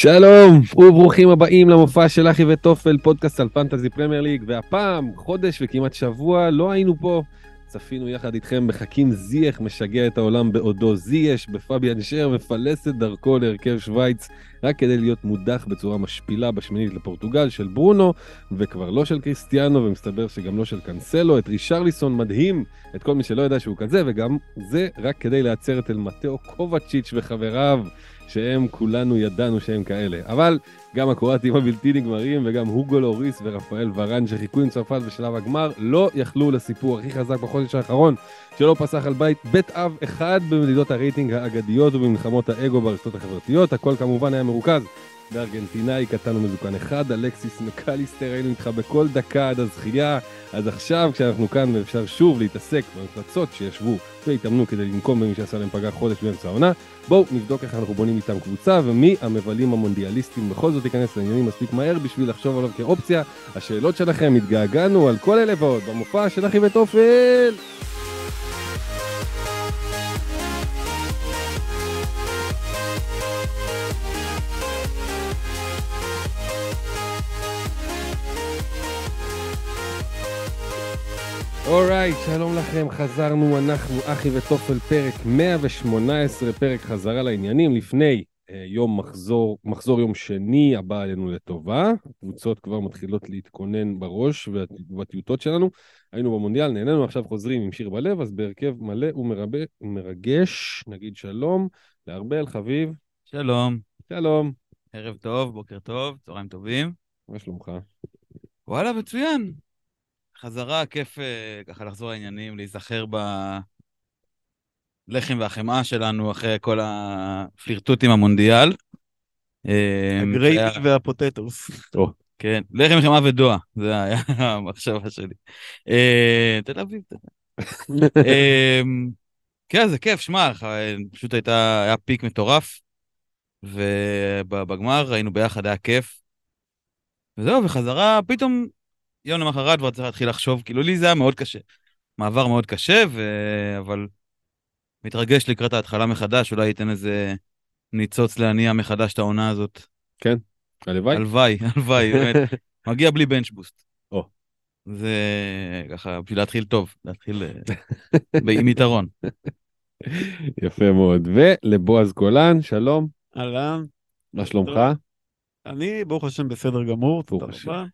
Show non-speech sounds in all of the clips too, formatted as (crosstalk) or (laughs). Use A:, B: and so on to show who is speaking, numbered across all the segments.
A: שלום וברוכים הבאים למופע של אחי וטופל פודקאסט על פנטזי פרמייר ליג והפעם חודש וכמעט שבוע לא היינו פה. צפינו יחד איתכם בחכים זייח משגע את העולם בעודו זייש בפביאן שר מפלס את דרכו להרכב שווייץ רק כדי להיות מודח בצורה משפילה בשמינית לפורטוגל של ברונו וכבר לא של קריסטיאנו ומסתבר שגם לא של קאנסלו. את רישרליסון מדהים את כל מי שלא ידע שהוא כזה וגם זה רק כדי להצר את אלמטאו קובצ'יץ' וחבריו שהם כולנו ידענו שהם כאלה. אבל גם הקרואטים הבלתי נגמרים וגם הוגו לוריס ורפאל ורן שחיכו עם צרפת בשלב הגמר לא יכלו לסיפור הכי חזק בחודש האחרון שלא פסח על בית בית אב אחד במדידות הרייטינג האגדיות ובמלחמות האגו ברשתות החברתיות. הכל כמובן היה מרוכז בארגנטינאי קטן ומזוקן אחד, אלכסיס מקליסטר, היינו איתך בכל דקה עד הזכייה. אז עכשיו כשאנחנו כאן ואפשר שוב להתעסק במפלצות שישבו והתאמנו כדי לנקום במי שעשה להם פגרה חודש באמצע העונה, בואו נבדוק איך אנחנו בונים איתם קבוצה ומי המבלים המונדיאליסטים בכל זאת ייכנס לעניינים מספיק מהר בשביל לחשוב עליו כאופציה. השאלות שלכם, התגעגענו על כל אלה ועוד במופע של אחי וטופל! אורייט, right, שלום לכם, חזרנו, אנחנו אחי וטופל פרק 118, פרק חזרה לעניינים, לפני אה, יום מחזור, מחזור יום שני הבא עלינו לטובה, הקבוצות כבר מתחילות להתכונן בראש ובטיוטות שלנו, היינו במונדיאל, נהנינו, עכשיו חוזרים עם שיר בלב, אז בהרכב מלא ומרגש, נגיד שלום לארבל, חביב.
B: שלום.
A: שלום.
B: ערב טוב, בוקר טוב, צהריים טובים.
A: מה שלומך?
B: וואלה, מצוין. חזרה, כיף אה, ככה לחזור לעניינים, להיזכר בלחם והחמאה שלנו אחרי כל הפלירטוט עם המונדיאל.
C: אה, הגרייט והפוטטוס.
B: כן, לחם, חמאה ודואה, זה היה (laughs) המחשבה שלי. אה, תל אביב, תל אביב. (laughs) כן, זה כיף, שמע, פשוט הייתה, היה פיק מטורף, ובגמר היינו ביחד, היה כיף. וזהו, וחזרה, פתאום יום למחרת כבר צריך להתחיל לחשוב, כאילו לי זה היה מאוד קשה. מעבר מאוד קשה, ו... אבל מתרגש לקראת ההתחלה מחדש, אולי ייתן איזה ניצוץ להניע מחדש את העונה הזאת.
A: כן, הלוואי.
B: הלוואי, (laughs) הלוואי, באמת. (laughs) מגיע בלי בנץ' בוסט.
A: או.
B: זה ככה, בשביל להתחיל טוב, להתחיל אה, עם יתרון. (laughs)
A: יפה מאוד. ולבועז גולן, שלום.
C: אהלן.
A: מה שלומך?
C: אני, ברוך השם, בסדר גמור, תודה רבה.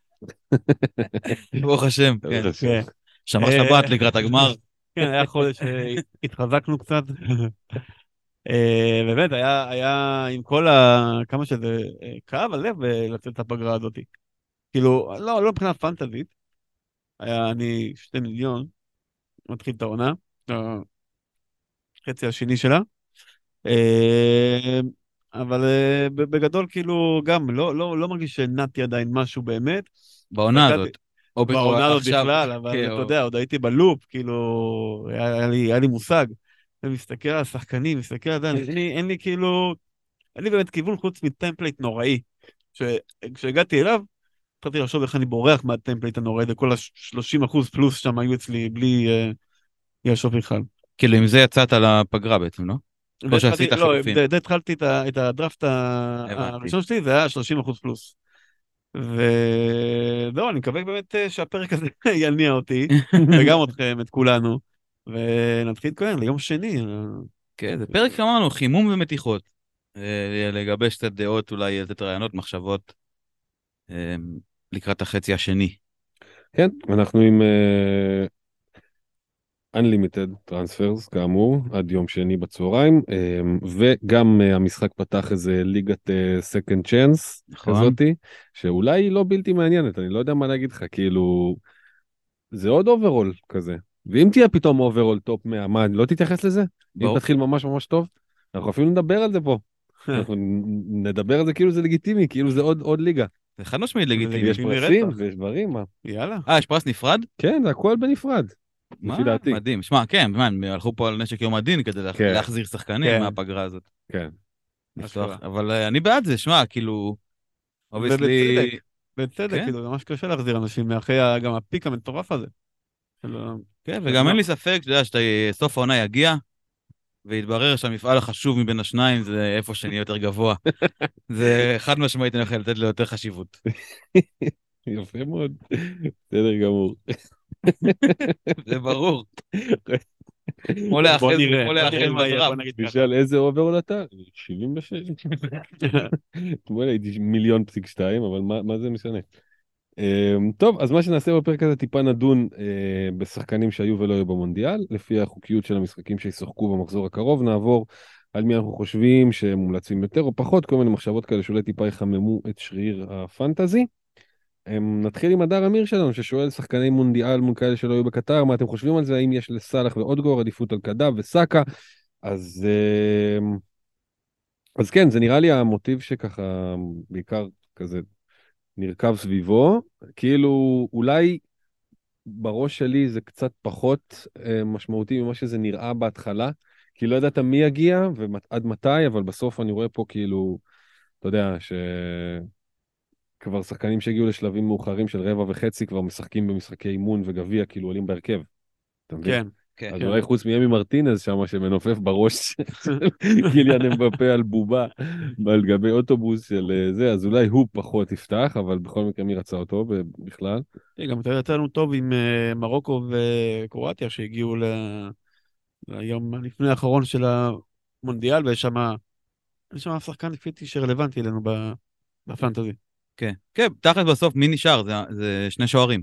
B: ברוך השם, כן. שמר שבת לקראת הגמר.
C: כן, היה חודש שהתחזקנו קצת. באמת, היה עם כל ה... כמה שזה כאב הלב לצאת את הפגרה הזאת. כאילו, לא, לא מבחינה פנטזית. היה אני שתי מיליון, מתחיל את העונה, החצי השני שלה. אבל בגדול, כאילו, גם לא, לא, לא מרגיש שנעתי עדיין משהו באמת.
B: בעונה הזאת.
C: או בעונה הזאת בכלל, אבל כן, אתה יודע, עוד הייתי ב loop, כאילו, היה לי, היה לי מושג. ומסתכל על השחקנים, מסתכל על זה, אין לי כאילו, אין לי באמת כיוון חוץ מ template נוראי. כשהגעתי אליו, התחלתי לחשוב איך אני בורח מה template הנוראי, וכל ה-30 אחוז פלוס שם היו אצלי בלי ישוב בכלל.
B: כאילו, עם זה יצאת לפגרה בעצם, לא? או שעשית
C: לא, חילופין. לא, די התחלתי את הדראפט הראשון שלי, זה היה 30 אחוז פלוס. וזהו, אני מקווה באמת אה, שהפרק הזה (laughs) יניע אותי, (laughs) וגם אתכם, את כולנו, ונתחיל להתכונן ליום שני.
B: כן, זה פרק אמרנו, חימום ומתיחות. אה, לגבש קצת דעות, אולי לתת רעיונות, מחשבות, אה, לקראת החצי השני.
A: כן, אנחנו עם Unlimited Transfers כאמור עד יום שני בצהריים אמ, וגם אה, המשחק פתח איזה ליגת second chance נכון. כזאתי שאולי היא לא בלתי מעניינת אני לא יודע מה להגיד לך כאילו זה עוד overall כזה ואם תהיה פתאום overall top 100 מה לא תתייחס לזה? אם תתחיל ממש ממש טוב אנחנו אפילו נדבר על זה פה. (laughs) אנחנו נדבר על זה כאילו זה לגיטימי כאילו זה עוד עוד ליגה.
B: זה חד משמעית לגיטימי.
A: יש פרסים ויש דברים מה.
C: יאללה.
B: אה יש פרס נפרד?
A: כן זה הכל בנפרד.
B: לפי דעתי. מדהים. שמע, כן, מה, הלכו פה על נשק יום הדין כדי כן. להחזיר שחקנים כן. מהפגרה הזאת.
A: כן.
B: אבל uh, אני בעד זה, שמע, כאילו...
C: ובצדק, בצדק, כן? כאילו, זה ממש קשה להחזיר אנשים מאחרי גם הפיק המטורף הזה.
B: כן, וגם אין לי ספק, אתה יודע, שסוף העונה יגיע, והתברר שהמפעל החשוב מבין השניים זה איפה שנהיה יותר גבוה. (laughs) זה חד משמעית אני יכול לתת לו יותר חשיבות. (laughs)
A: יפה מאוד, בסדר גמור.
B: זה ברור. כמו לאחוז בזרם.
A: תשאל איזה overall אתה? 76. אתמול הייתי מיליון פסיק שתיים, אבל מה זה משנה? אמ, טוב, אז מה שנעשה בפרק הזה טיפה נדון אה, בשחקנים שהיו ולא היו במונדיאל, לפי החוקיות של המשחקים שישחקו במחזור הקרוב, נעבור על מי אנחנו חושבים שהם מומלצים יותר או פחות, כל מיני מחשבות כאלה שאולי טיפה יחממו את שריר הפנטזי. נתחיל עם הדר אמיר שלנו ששואל שחקני מונדיאל מול כאלה שלא היו בקטר, מה אתם חושבים על זה, האם יש לסאלח ואודגור עדיפות על קדאב וסאקה, אז, אמ, אז כן, זה נראה לי המוטיב שככה בעיקר כזה נרכב סביבו, כאילו אולי בראש שלי זה קצת פחות אה, משמעותי ממה שזה נראה בהתחלה, כי לא ידעת מי יגיע ועד מתי, אבל בסוף אני רואה פה כאילו, אתה יודע, שכבר שחקנים שהגיעו לשלבים מאוחרים של רבע וחצי כבר משחקים במשחקי אימון וגביע, כאילו עולים בהרכב.
C: אתה מבין? כן.
A: כן, אז. אולי חוץ מימי מרטינז שם שמנופף בראש גיליאן אמבפה על בובה על גבי אוטובוס של אה, זה, אז אולי הוא פחות יפתח, אבל בכל מקרה מי רצה אותו בכלל?
C: גם אתה יצא לנו טוב עם אה, מרוקו וקרואטיה שהגיעו ליום לפני האחרון של המונדיאל, ויש שם, יש שם שחקן לפי שרלוונטי אלינו בפנטזי.
B: כן, כן, תכל'ס בסוף מי נשאר? זה שני שוערים.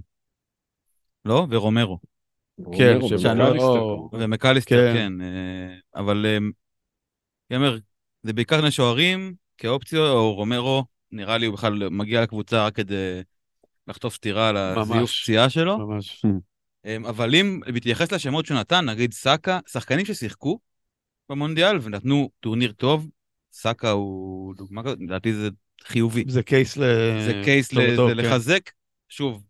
B: לא? ורומרו.
C: כן,
B: ומקליסטר, כן. אה, אבל אה, אני אומר, זה בעיקר שני שוערים כאופציה, או רומרו, נראה לי הוא בכלל מגיע לקבוצה רק כדי לחטוף סטירה על הזיוף פציעה שלו. ממש. אה, אבל אם מתייחס לשמות שהוא נתן, נגיד סאקה, שחקנים ששיחקו במונדיאל ונתנו טורניר טוב, סאקה הוא דוגמה כזאת, לדעתי זה חיובי.
C: זה case ל...
B: זה case כן. לחזק. שוב,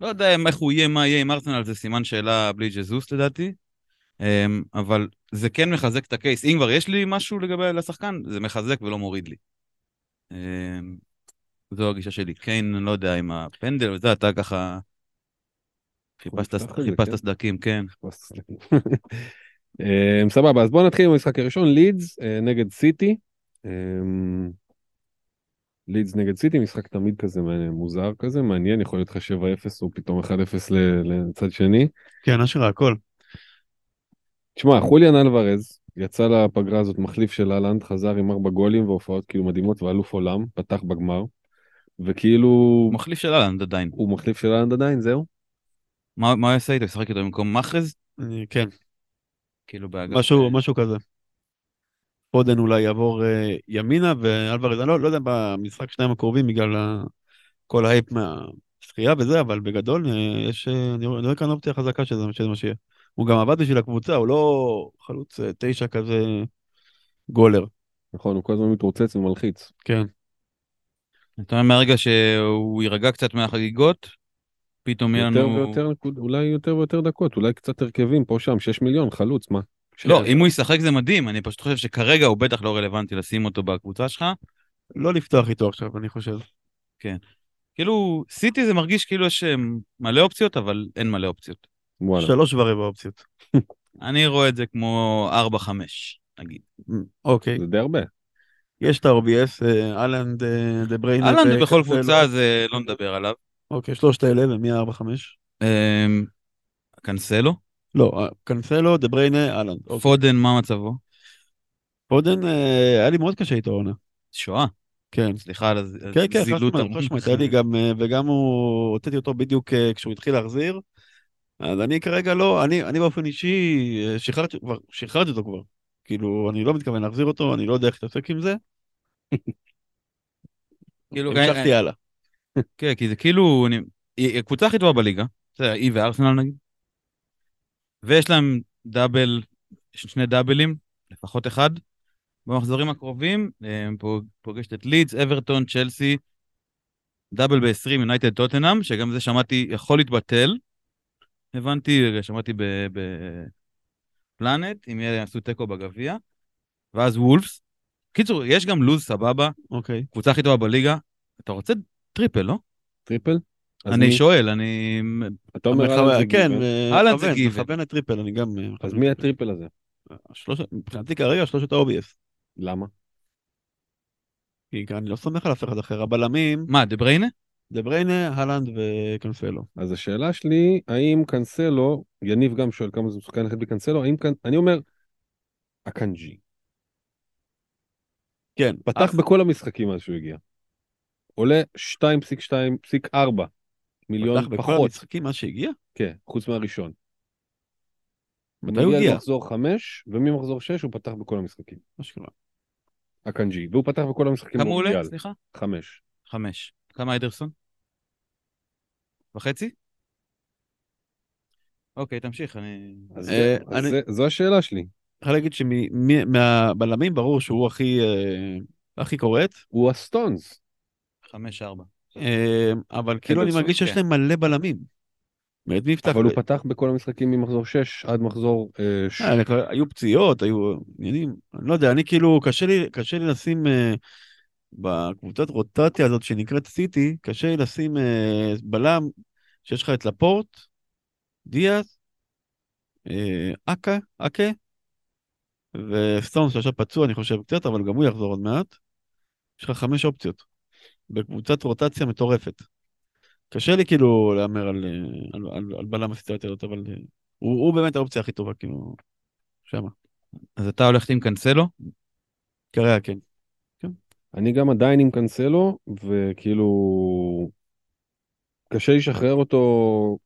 B: לא יודע איך הוא יהיה, מה יהיה עם ארסנל, זה סימן שאלה בלי ג'זוס לדעתי. אמ, אבל זה כן מחזק את ה case. אם כבר יש לי משהו לגבי לשחקן, זה מחזק ולא מוריד לי. אמ, זו הגישה שלי. קיין, אני לא יודע, עם הפנדל וזה, אתה ככה... חיפשת כן. סדקים, כן. (laughs)
A: אמ, סבבה, אז בואו נתחיל עם המשחק הראשון, לידס אה, נגד סיטי. לידס נגד סיטי, משחק תמיד כזה מוזר כזה, מעניין, יכול להיות לך 7-0 או פתאום 1-0 לצד שני.
C: כן, אשרה הכל.
A: תשמע, חוליאן אלוורז יצא לפגרה הזאת מחליף של אהלנד, חזר עם ארבע גולים והופעות כאילו מדהימות ואלוף עולם, פתח בגמר, וכאילו... הוא
B: מחליף של הולאנד עדיין.
A: הוא מחליף של הולאנד עדיין, זהו?
B: מה הוא יעשה איתו? ישחק איתו במקום מארז?
C: כן.
B: כאילו באגף...
C: משהו, משהו כזה. פודן אולי יעבור uh, ימינה, ואלוורז, אני לא, לא יודע במשחק שניים הקרובים בגלל ה... כל ההייפ מהשחייה וזה, אבל בגדול uh, יש, uh, אני רואה כאן אופציה חזקה שזה, שזה מה שיהיה. הוא גם עבד בשביל הקבוצה, הוא לא חלוץ תשע כזה גולר.
A: נכון, הוא כל הזמן מתרוצץ ומלחיץ.
C: כן.
B: אתה אומר מהרגע שהוא יירגע קצת מהחגיגות, פתאום יהיה לנו...
A: ויותר, אולי יותר ויותר דקות, אולי קצת הרכבים פה שם, 6 מיליון, חלוץ, מה?
B: לא, אם הוא ישחק זה מדהים, אני פשוט חושב שכרגע הוא בטח לא רלוונטי לשים אותו בקבוצה שלך.
C: לא לפתוח איתו עכשיו, אני חושב.
B: כן. כאילו, סיטי זה מרגיש כאילו יש אה, מלא אופציות, אבל אין מלא אופציות.
C: וואלה. שלוש ורבע אופציות. (laughs)
B: אני רואה את זה כמו ארבע, חמש, נגיד.
C: אוקיי.
A: זה די הרבה.
C: יש את ה-obvious, אה, הולאנד, אה, דה בריינה.
B: הולאנד בכל קבוצה, זה לא נדבר עליו.
C: אוקיי, שלושת האלה, ומי הארבע, חמש?
B: קנסלו.
C: לא, אה, קנסלו, דה בריינה, הולאנד.
B: אוקיי. פודן, מה מצבו?
C: פודן, אה, היה לי מאוד קשה איתו עונה.
B: שואה.
C: כן.
B: סליחה על הזילות.
C: כן, כן, חד משמעית, היה לי גם, אה, וגם הוא, הוצאתי אותו בדיוק כשהוא התחיל להחזיר. אז אני כרגע לא, אני, אני באופן אישי, שחררתי, כבר, שחררתי אותו כבר. כאילו, אני לא מתכוון להחזיר אותו, אני לא יודע איך להתעסק עם זה. כאילו, המשכתי הלאה.
B: כן, כי זה כאילו, הקבוצה הכי טובה בליגה, זה היא וארסנל נגיד. ויש להם דאבל, שני דאבלים, לפחות אחד. במחזורים הקרובים, פוגשת את לידס, אברטון, צ'לסי, double ב-20, יונייטד טוטנאם, שגם זה שמעתי יכול להתבטל. הבנתי, שמעתי ב planet, אם יעשו תיקו בגביע. ואז וולפס. קיצור, יש גם לו"ז סבבה.
C: אוקיי.
B: קבוצה הכי טובה בליגה. אתה רוצה triple, לא?
A: triple?
B: אני שואל, אני...
C: אתה אומר אהלן זה
B: כן. אהלן זה גיוון.
C: מכוון ל triple, אני גם...
A: אז מי ה triple הזה?
C: מבחינתי כרגע שלושת ה-obvious.
A: למה?
C: כי אני לא סומך על אף אחד אחר. הבלמים...
B: מה, דה בריינה?
C: דה בריינה, הלנד וקנסלו.
A: אז השאלה שלי, האם קנסלו, יניב גם שואל כמה זה מסוכן ללכת בקנסלו, האם, אני אומר, הקנג'י.
C: כן.
A: פתח בכל המשחקים מאז שהוא הגיע. עולה 2.2.4 מיליון פחות.
C: פתח בכל המשחקים מאז שהגיע?
A: כן, חוץ מהראשון.
C: מתי הוא הגיע?
A: ממחזור 5, וממחזור 6 הוא פתח בכל המשחקים.
C: אשכרה.
A: הקנג'י, והוא פתח בכל המשחקים.
B: כמה הוא עולה? סליחה?
A: 5.
B: 5. כמה אדרסון? וחצי? אוקיי, תמשיך, אני...
A: אז אה, אני... זה, זו השאלה שלי. אני
C: יכול להגיד שמהבלמים ברור שהוא הכי, אה, הכי קורט.
A: הוא הסטונס.
B: 5-4.
C: אה, אבל כאילו אני מרגיש שיש כן. להם מלא בלמים.
A: מי יפתח? אבל הוא פתח בכל המשחקים ממחזור 6 עד מחזור...
C: היו פציעות, היו עניינים, אני לא יודע, אני כאילו, קשה לי לשים בקבוצת רוטציה הזאת שנקראת סיטי, קשה לי לשים בלם שיש לך את לפורט, דיאז, אקה, אקה, וסטונס שעכשיו פצוע אני חושב קצת, אבל גם הוא יחזור עוד מעט. יש לך חמש אופציות. בקבוצת רוטציה מטורפת. קשה לי כאילו להמר על, על, על, על בלם הסיטואציה הזאת, אבל הוא, הוא באמת האופציה הכי טובה, כאילו, שמה.
B: אז אתה הולכת עם קנסלו?
C: כרגע כן.
A: כן. אני גם עדיין עם קנסלו, וכאילו, קשה לשחרר אותו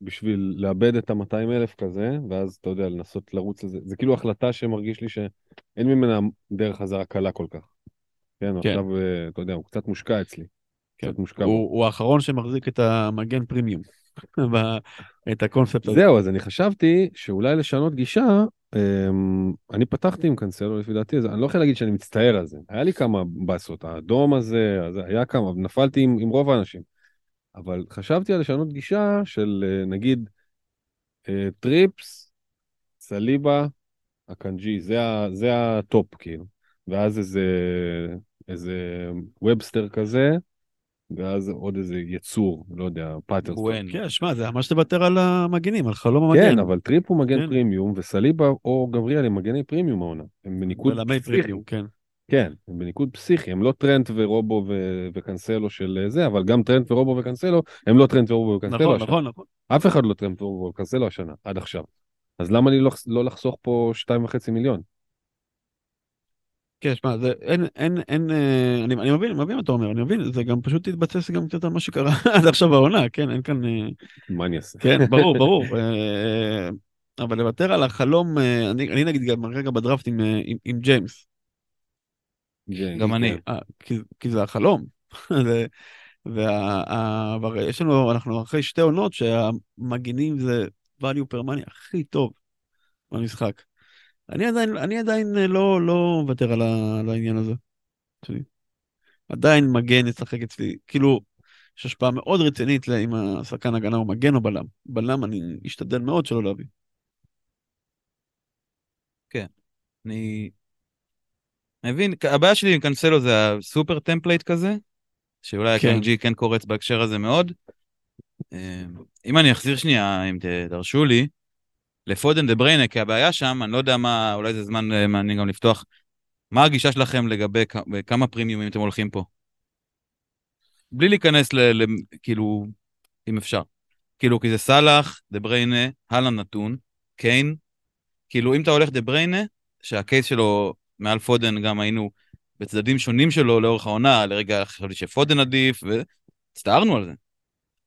A: בשביל לאבד את ה-200 אלף כזה, ואז אתה יודע, לנסות לרוץ לזה. זה כאילו החלטה שמרגיש לי שאין ממנה דרך חזרה קלה כל כך. כן, כן. עכשיו, אה, אתה יודע, הוא קצת מושקע אצלי.
C: כן. קצת מושקע. הוא, הוא האחרון שמחזיק את המגן פרימיום, (laughs) את הקונספט
A: הזה. זהו, אז אני חשבתי שאולי לשנות גישה, אמ, אני פתחתי עם קנסלו לפי דעתי, אני לא יכול להגיד שאני מצטער על זה. היה לי כמה באסות, האדום הזה, היה כמה, נפלתי עם, עם רוב האנשים. אבל חשבתי על לשנות גישה של אה, נגיד אה, טריפס, סליבה, אקנג'י, זה, זה ה top כאילו. ואז איזה, איזה וובסטר כזה, ואז עוד איזה יצור, לא יודע, פטרסון.
C: כן, שמע, זה ממש תוותר על המגנים, על חלום המגן.
A: כן, אבל טריפייר הוא מגן כן. פרימיום, וסליבה או גבריאל הם מגני פרימיום העונה. הם בניקוד
C: פסיכי. כן.
A: כן, הם בניקוד פסיכי, הם לא טרנט ורובו ו- וקנסלו של זה, אבל גם טרנט ורובו וקנסלו, הם לא טרנט ורובו וקנסלו
C: נכון, השנה. נכון, נכון.
A: אף אחד לא טרנט ורובו וקנסלו השנה, עד עכשיו. אז למה לי לא, לא לחסוך פה 2.5 מיליון?
C: כן, שמע, זה אין, אין, אין, אה, אני, אני מבין, מבין מה אתה אומר, אני מבין, זה גם פשוט התבסס גם קצת על מה שקרה (laughs) עד עכשיו בעונה, כן, אין כאן... אה,
A: מה אני אעשה?
C: כן, (laughs) ברור, ברור. אה, אבל לוותר על החלום, אני, אני נגיד גם רגע בדראפט עם, עם, עם ג'יימס.
B: גם אני.
C: כי, כי זה החלום. (laughs) ויש לנו, אנחנו אחרי שתי עונות שהמגינים זה value per money הכי טוב במשחק. אני עדיין, אני עדיין אה, לא, לא מוותר על, ה, על העניין הזה. שלי. עדיין מגן ישחק אצלי, כאילו, יש השפעה מאוד רצינית אם השחקן הגנה הוא מגן או בלם. בלם אני אשתדל מאוד שלא להביא.
B: כן, אני מבין, הבעיה שלי עם קנסלו זה ה super template כזה, שאולי כן. אקנג'י כן קורץ בהקשר הזה מאוד. אה, אם אני אחזיר שנייה, אם תדרשו לי, לפודן דה בריינה, כי הבעיה שם, אני לא יודע מה, אולי זה זמן אה, מעניין גם לפתוח, מה הגישה שלכם לגבי כמה premiumים אתם הולכים פה? בלי להיכנס ל... ל כאילו, אם אפשר. כאילו, כי זה סאלח, דה בריינה, הולאנד נתון, קיין, כאילו, אם אתה הולך דה בריינה, שה case שלו מעל פודן גם היינו בצדדים שונים שלו לאורך העונה, לרגע חשבתי שפודן עדיף, והצטערנו על זה.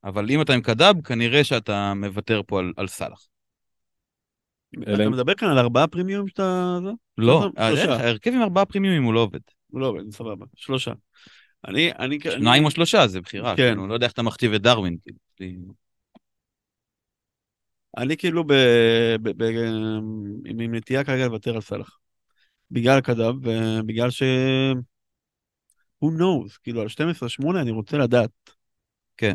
B: אבל אם אתה עם קדאב, כנראה שאתה מוותר פה על, על סאלח.
C: אתה מדבר כאן על ארבעה פרימיום שאתה...
B: לא, ההרכב עם ארבעה פרימיומים הוא לא עובד.
C: הוא לא עובד, סבבה. שלושה. אני, אני...
B: שניים או שלושה, זה בחירה. כן. אני לא יודע איך אתה מכתיב את דרווין. כאילו.
C: אני כאילו ב... עם נטייה כרגע לוותר על סאלח. בגלל הקדב, ובגלל ש... who knows, כאילו על 12-8 אני רוצה לדעת.
B: כן.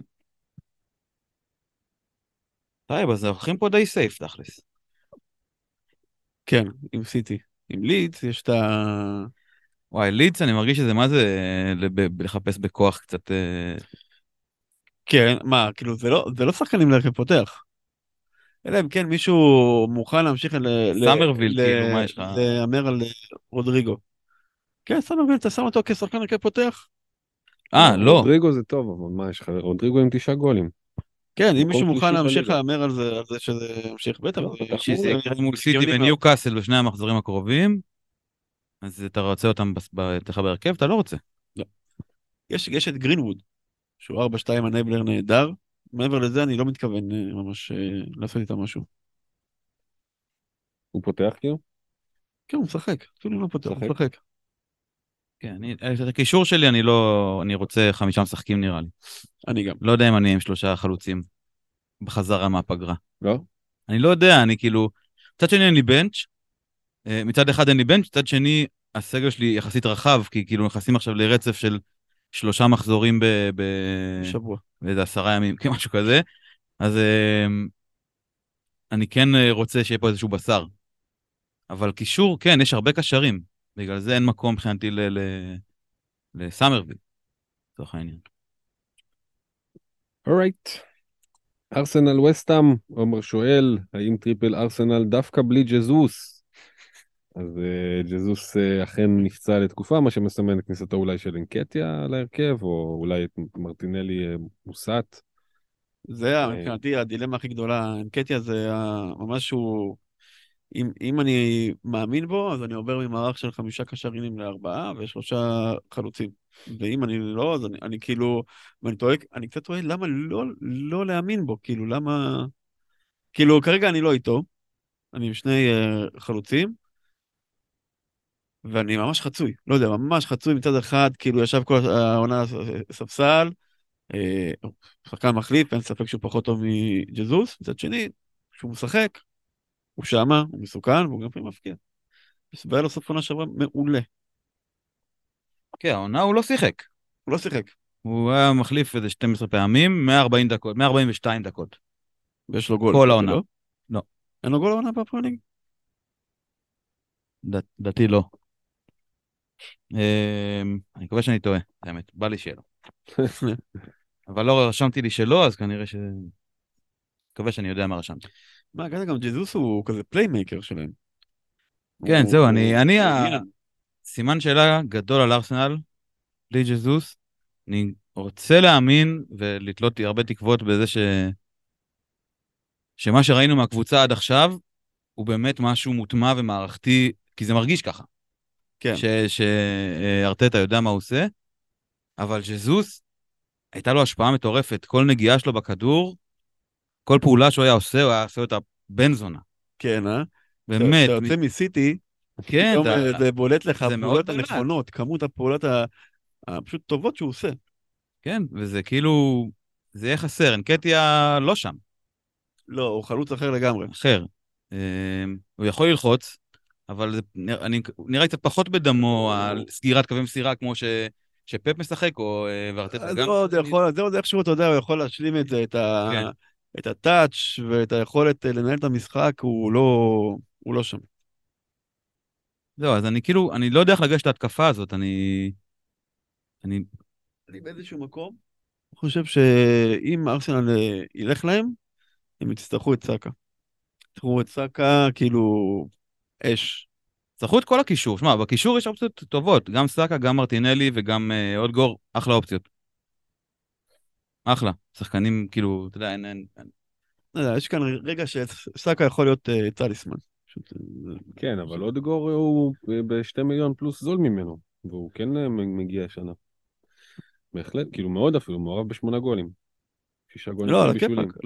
B: טוב, אז הולכים פה די safe תכלס.
C: כן, עם סיטי. עם לידס יש את ה...
B: וואי, לידס אני מרגיש שזה מה זה לחפש בכוח קצת... אה,
C: כן, מה, כאילו זה לא, זה לא שחקנים להרכב פותח. אלא אם כן מישהו מוכן להמשיך
B: סאמרוויל, כאילו, מה יש לך?
C: להמר על רודריגו. כן, סאמרוויל, אתה שם אותו כשחקן הרכב פותח?
B: אה, לא.
A: רודריגו זה טוב, אבל מה יש לך? רודריגו עם תשעה גולים.
C: כן, אם מישהו מוכן להמשיך להמר על זה, על זה שזה ימשיך, בטח.
B: שזה יקרה מול סיטי וניוקאסל בשני המחזורים הקרובים, אז אתה רוצה אותם אצלך בהרכב? אתה לא רוצה.
C: לא. יש את גרינווד, שהוא 4-2 ה enabler נהדר, מעבר לזה אני לא מתכוון אה, ממש אה, לעשות איתה משהו.
A: הוא פותח כאילו?
C: כן, הוא משחק, אפילו לא פותח, הוא משחק.
B: כן, אני, את הקישור שלי אני לא, אני רוצה חמישה משחקים נראה לי.
C: אני גם.
B: לא יודע אם אני עם שלושה חלוצים בחזרה מהפגרה.
A: לא?
B: אני לא יודע, אני כאילו, מצד שני אין לי בנץ', אה, מצד אחד אין לי בנץ', מצד שני הסגל שלי יחסית רחב, כי כאילו נכנסים עכשיו לרצף של שלושה מחזורים ב... ב...
C: שבוע.
B: באיזה עשרה ימים, (laughs) כמשהו כזה. אז אה, אני כן אה, רוצה שיהיה פה איזשהו בשר. אבל קישור, כן, יש הרבה קשרים. בגלל זה אין מקום מבחינתי לסאמרוויל, לצורך העניין.
A: alright. ארסנל וסטאם, עומר שואל, האם triple ארסנל דווקא בלי ג'זוס? אז אה, ג'זוס אה, אכן נפצע לתקופה, מה שמסמן את כניסתו אולי של אנקטיה להרכב, או אולי את מרטינלי uh, מוסת.
C: זה מבחינתי הדילמה הכי גדולה, אינקטיה זה ממש הוא... אם, אם אני מאמין בו, אז אני עובר ממערך של חמישה קשרינים לארבעה ושלושה חלוצים. ואם אני לא, אז אני, אני כאילו, ואני טועה, אני קצת טועה, למה לא, לא להאמין בו? כאילו, למה... כאילו, כרגע אני לא איתו, אני עם שני uh, חלוצים, ואני ממש חצוי, לא יודע, ממש חצוי מצד אחד, כאילו ישב כל העונה ספסל, אה, שחקן מחליף, אין ספק שהוא פחות טוב מג'זוס, מצד שני, כשהוא משחק, הוא שמה, הוא מסוכן, והוא גם לפעמים מפקיע. והיה לו סוף עונה שעברה מעולה.
B: כן, העונה הוא לא שיחק.
C: הוא לא שיחק.
B: הוא היה מחליף איזה 12 פעמים, 140 דקות, 142 דקות.
C: ויש לו גול.
B: כל העונה. לא?
C: לא. אין לו גול העונה בפרמייר ליג?
B: לדעתי לא. אמ, אני מקווה שאני טועה, האמת, בא לי לו. (laughs) אבל לא רשמתי לי שלא, אז כנראה ש... מקווה שאני יודע מה רשמתי.
C: מה, כזה גם ג'זוס הוא כזה playmaker שלהם.
B: כן, זהו, אני, אני, סימן שאלה גדול על ארסנל, בלי ג'זוס. אני רוצה להאמין ולתלות הרבה תקוות בזה ש... שמה שראינו מהקבוצה עד עכשיו, הוא באמת משהו מוטמע ומערכתי, כי זה מרגיש ככה.
C: כן.
B: שארטטה יודע מה הוא עושה, אבל ז'זוס, הייתה לו השפעה מטורפת. כל נגיעה שלו בכדור, כל פעולה שהוא היה עושה, הוא היה עושה אותה בן זונה.
C: כן, אה?
B: באמת.
C: כשאתה יוצא מסיטי,
B: כן,
C: אתה... אה, זה בולט לך, הפעולות הנכונות, כמות הפעולות הפשוט טובות שהוא עושה.
B: כן, וזה כאילו, זה יהיה חסר, אנקטיה לא שם.
C: לא, הוא חלוץ אחר לגמרי.
B: אחר. אה, הוא יכול ללחוץ, אבל זה אני, נראה קצת פחות בדמו על סגירת קווי מסירה כמו ש... שפפ משחק, או אה, וארטטה
C: גם. זה עוד יכול, זה עוד איכשהו, אתה יודע, הוא יכול להשלים את זה, את, ה... כן. את הטאץ' ואת היכולת אה, לנהל את המשחק, הוא לא, הוא לא שם.
B: זהו, אז אני כאילו, אני לא יודע איך לגשת להתקפה הזאת, אני... אני...
C: אני באיזשהו מקום חושב שאם ארסנל אה, ילך להם, הם יצטרכו את סאקה. יצטרכו את סאקה, כאילו, אש.
B: צרכו את כל הקישור, שמע, בקישור יש אופציות טובות, גם סאקה, גם מרטינלי וגם אה, עוד גור, אחלה אופציות. אחלה, שחקנים כאילו, אתה יודע, אין... אין, אין.
C: לא יודע, יש כאן רגע שסאקה יכול להיות uh, טליסמן.
A: כן, אבל עוד גור הוא בשתי מיליון פלוס זול ממנו, והוא כן אה, מגיע השנה. בהחלט, כאילו מאוד אפילו, מעורב בשמונה גולים.
C: שישה גולים. לא, על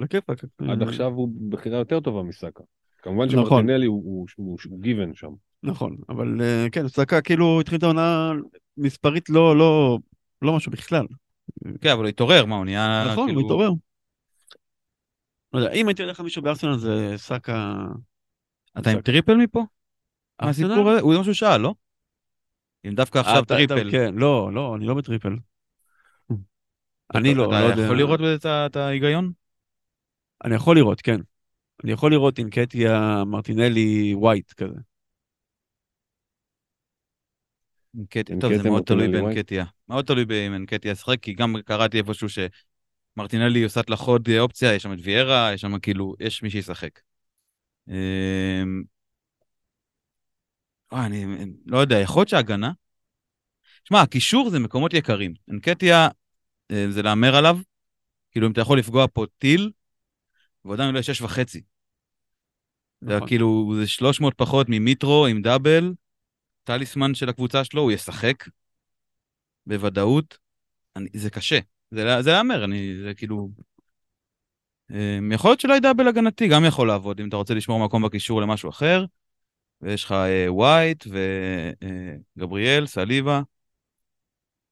C: הכיפאק.
A: עד עכשיו הוא בחירה יותר טובה מסאקה. כמובן נכון. שמרטינלי הוא גיוון שם.
C: נכון, אבל אה, כן, סאקה כאילו התחיל את העונה מספרית לא, לא, לא משהו בכלל.
B: כן, אבל הוא התעורר, מה, הוא נהיה
C: נכון, כאילו... הוא התעורר. לא יודע, אם הייתי הולך למישהו בארסנל זה סאקה...
B: אתה עם triple מפה? הסיפור הזה, הוא זה מה שהוא שאל, לא? אם דווקא עכשיו triple.
C: כן, לא, לא, אני לא ב triple. אני לא, לא יודע.
B: אתה יכול לראות את ההיגיון?
C: אני יכול לראות, כן. אני יכול לראות אנקטיה מרטינלי ווייט כזה.
B: טוב, זה מאוד תלוי באנקטיה. מאוד תלוי אם אנקטיה ישחק, כי גם קראתי איפשהו שמרטינלי עושה לחוד אופציה, יש שם את ויירה, יש שם כאילו, יש מי שישחק. אמ, אה, אני לא יודע, יכול להיות שהגנה? שמע, הקישור זה מקומות יקרים. אנקטיה אה, זה להמר עליו, כאילו אם אתה יכול לפגוע פה טיל, ועדיין עולה שש וחצי. נכון. כאילו, זה 300 פחות ממיטרו עם דאבל, טליסמן של הקבוצה שלו, הוא ישחק, בוודאות. אני, זה קשה, זה, זה להמר, אני, זה כאילו... אמ, יכול להיות שלא ידע בלהגנתי, גם יכול לעבוד, אם אתה רוצה לשמור מקום בקישור למשהו אחר. ויש לך ווייט וגבריאל, סליבה.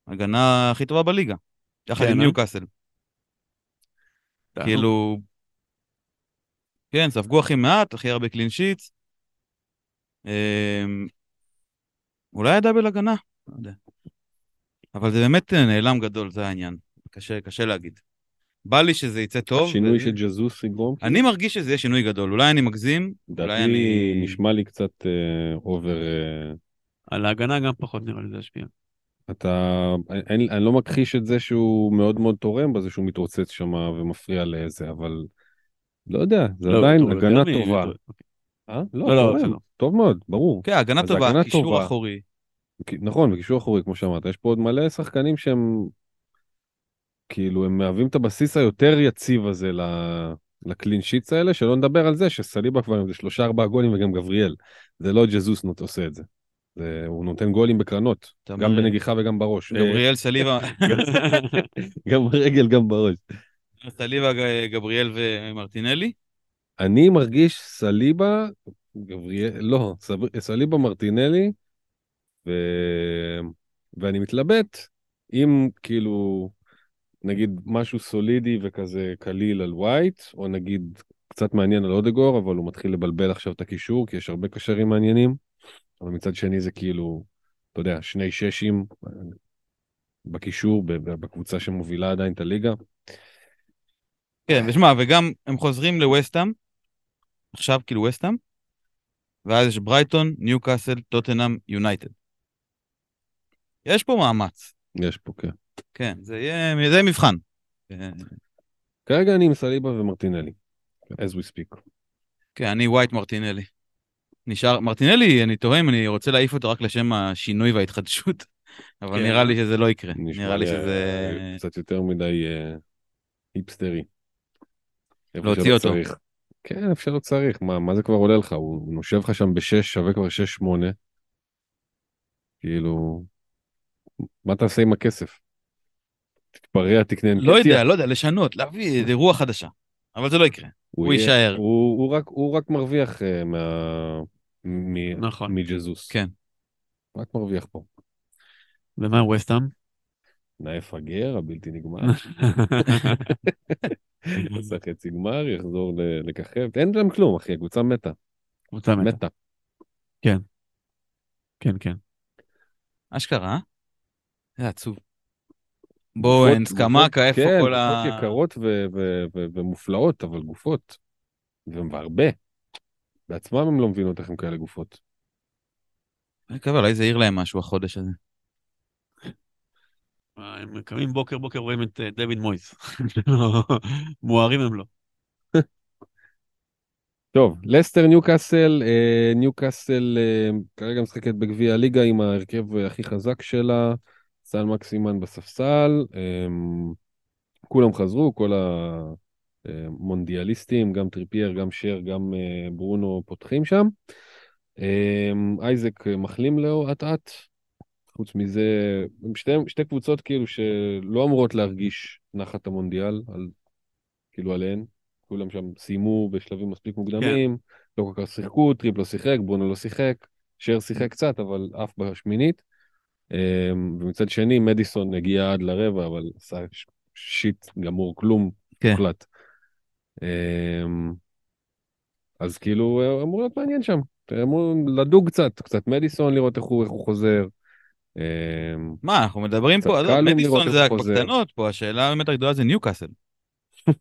B: הגנה הכי טובה בליגה, יחד כן, עם אה? ניוקאסל. כאילו... כן, ספגו הכי מעט, הכי הרבה קלין שיטס. אולי הדאבל הגנה, לא יודע. אבל זה באמת נעלם גדול, זה העניין. קשה, קשה להגיד. בא לי שזה יצא טוב.
A: השינוי ו... של ג'זוס יגרום?
B: אני מרגיש שזה יהיה שינוי גדול. אולי אני מגזים, אולי אני...
A: נשמע לי קצת אובר... Uh, uh...
C: על ההגנה גם פחות נראה לי זה ישפיע.
A: אתה... אני, אני לא מכחיש את זה שהוא מאוד מאוד תורם בזה שהוא מתרוצץ שם ומפריע לזה, אבל לא יודע, זה לא, עדיין הגנה טובה. אה? לא, לא, לא, טוב מאוד, ברור.
B: כן, הגנה טובה, קישור אחורי.
A: נכון, בקישור אחורי, כמו שאמרת, יש פה עוד מלא שחקנים שהם כאילו הם מהווים את הבסיס היותר יציב הזה לקלין שיטס האלה, שלא נדבר על זה שסליבה כבר עם זה שלושה ארבעה גולים וגם גבריאל. זה לא ג'זוס עושה את זה. זה הוא נותן גולים בקרנות, גם בנגיחה וגם בראש. (laughs)
B: גבריאל, סליבה. (laughs)
A: גם ברגל, גם בראש.
B: סליבה, גבריאל ומרטינלי?
A: אני מרגיש סליבה, גבריאל, לא, סליבה מרטינלי, ו... ואני מתלבט אם כאילו נגיד משהו סולידי וכזה קליל על ווייט, או נגיד קצת מעניין על אודגור, אבל הוא מתחיל לבלבל עכשיו את הקישור, כי יש הרבה קשרים מעניינים, אבל מצד שני זה כאילו, אתה יודע, שני ששים בקישור, בקבוצה שמובילה עדיין את הליגה.
B: כן, ושמע, וגם הם חוזרים לווסטאם, עכשיו כאילו ווסטאם, ואז יש ברייטון, ניו קאסל, טוטנאם, יונייטד. יש פה מאמץ.
A: יש פה, כן.
B: כן, זה יהיה, זה מבחן.
A: כרגע אני עם סליבה ומרטינלי, as we speak.
B: כן, אני ווייט מרטינלי. נשאר, מרטינלי, אני תוהה אם אני רוצה להעיף אותו רק לשם השינוי וההתחדשות, (laughs) אבל כן. נראה לי שזה לא יקרה. נראה לי שזה...
A: קצת יותר מדי uh, היפסטרי.
B: להוציא אותו. צריך.
A: כן, שלא צריך. מה, מה זה כבר עולה לך? הוא נושב לך שם בשש, שווה כבר שש, שמונה. כאילו, מה תעשה עם הכסף? תתפרע, תקנה.
B: לא יודע, לא יודע, לשנות, להביא איזה רוח חדשה. אבל זה לא יקרה, הוא, הוא יישאר.
A: הוא, הוא, רק, הוא רק מרוויח uh, מה... מ... נכון. מג'זוס.
B: כן.
A: רק מרוויח פה.
C: ומה ווסטאם?
A: נאיף הגר, הבלתי נגמר. עשה חצי גמר, יחזור לככב. אין להם כלום, אחי, הקבוצה מתה.
C: קבוצה מתה. מתה. כן. כן, כן.
B: אשכרה? זה עצוב. בואו, אין סקמקה, איפה
A: כן,
B: כל ה...
A: כן, גופות יקרות ומופלאות, אבל גופות. והרבה. בעצמם הם לא מבינות איך הם כאלה גופות.
B: אני מקווה, אולי זה העיר להם משהו החודש הזה.
C: הם קמים בוקר בוקר רואים את אה, דויד מויס. (laughs) מוארים הם לא.
A: טוב, לסטר ניוקאסל, אה, ניוקאסל אה, כרגע משחקת בגביע הליגה עם ההרכב הכי חזק שלה. סל מקסימן בספסל, כולם חזרו, כל המונדיאליסטים, גם טריפייר, גם שר, גם ברונו פותחים שם. אייזק מחלים לאט אט, חוץ מזה, שתי, שתי קבוצות כאילו שלא אמורות להרגיש נחת המונדיאל, על, כאילו עליהן, כולם שם סיימו בשלבים מספיק מוקדמים, כן. לא כל כך שיחקו, טריפ לא שיחק, ברונו לא שיחק, שר שיחק קצת, אבל אף בשמינית. אמ, ומצד שני, מדיסון הגיע עד לרבע, אבל עשה shit גמור, כלום כן. מוחלט. אמ, אז כאילו, אמור להיות מעניין שם. אמור לדוג קצת, קצת מדיסון, לראות איך הוא, איך הוא חוזר. אמ,
B: מה, אנחנו מדברים פה, מדיסון זה הקטנות פה, השאלה באמת הגדולה זה ניוקאסל. (laughs)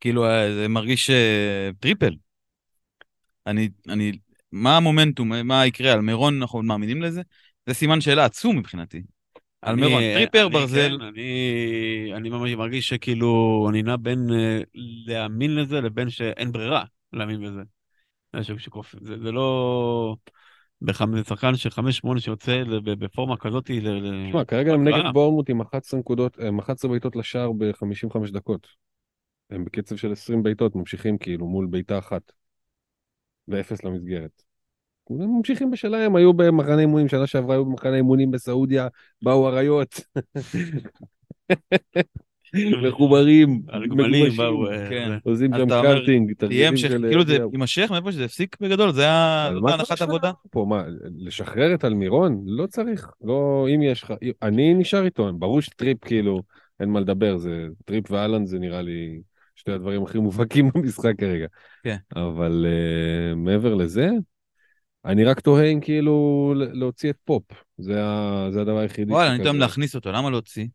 B: כאילו, אה, זה מרגיש אה, triple. אני, אני, מה המומנטום, מה יקרה, אלמירון אנחנו מאמינים לזה? זה סימן שאלה עצום מבחינתי. על מירון, טריפר, ברזל.
C: כן, אני, אני ממש מרגיש שכאילו, אני נע בין להאמין לזה לבין שאין ברירה להאמין בזה. זה, זה לא... שחקן של 5-8 שיוצא בפורמה כזאת.
A: תשמע, כרגע הם נגד בורמוט עם 11 נקודות, 11 בעיטות לשער ב-55 דקות. הם בקצב של 20 בעיטות, ממשיכים כאילו מול בעיטה אחת. ואפס למסגרת. הם ממשיכים בשלהם, היו במחנה אימונים, שנה שעברה היו במחנה אימונים בסעודיה, באו אריות. (laughs) מחוברים,
C: הגמלים באו,
A: אה, כן. עושים שם קארטינג,
B: תרגילים של... כאילו זה יימשך מאיפה שזה הפסיק בגדול, זה היה הנחת עבודה.
A: פה, מה, לשחרר את אלמירון? לא צריך, לא, אם יש לך, אני נשאר איתו, ברור שטריפ כאילו, אין מה לדבר, זה טריפ ואלן זה נראה לי שתי הדברים הכי מובהקים (laughs) במשחק כרגע.
B: כן.
A: אבל uh, מעבר לזה, אני רק תוהה אם כאילו להוציא את פופ, זה, ה, זה הדבר היחידי.
B: וואלה, אני טועם להכניס אותו, למה להוציא?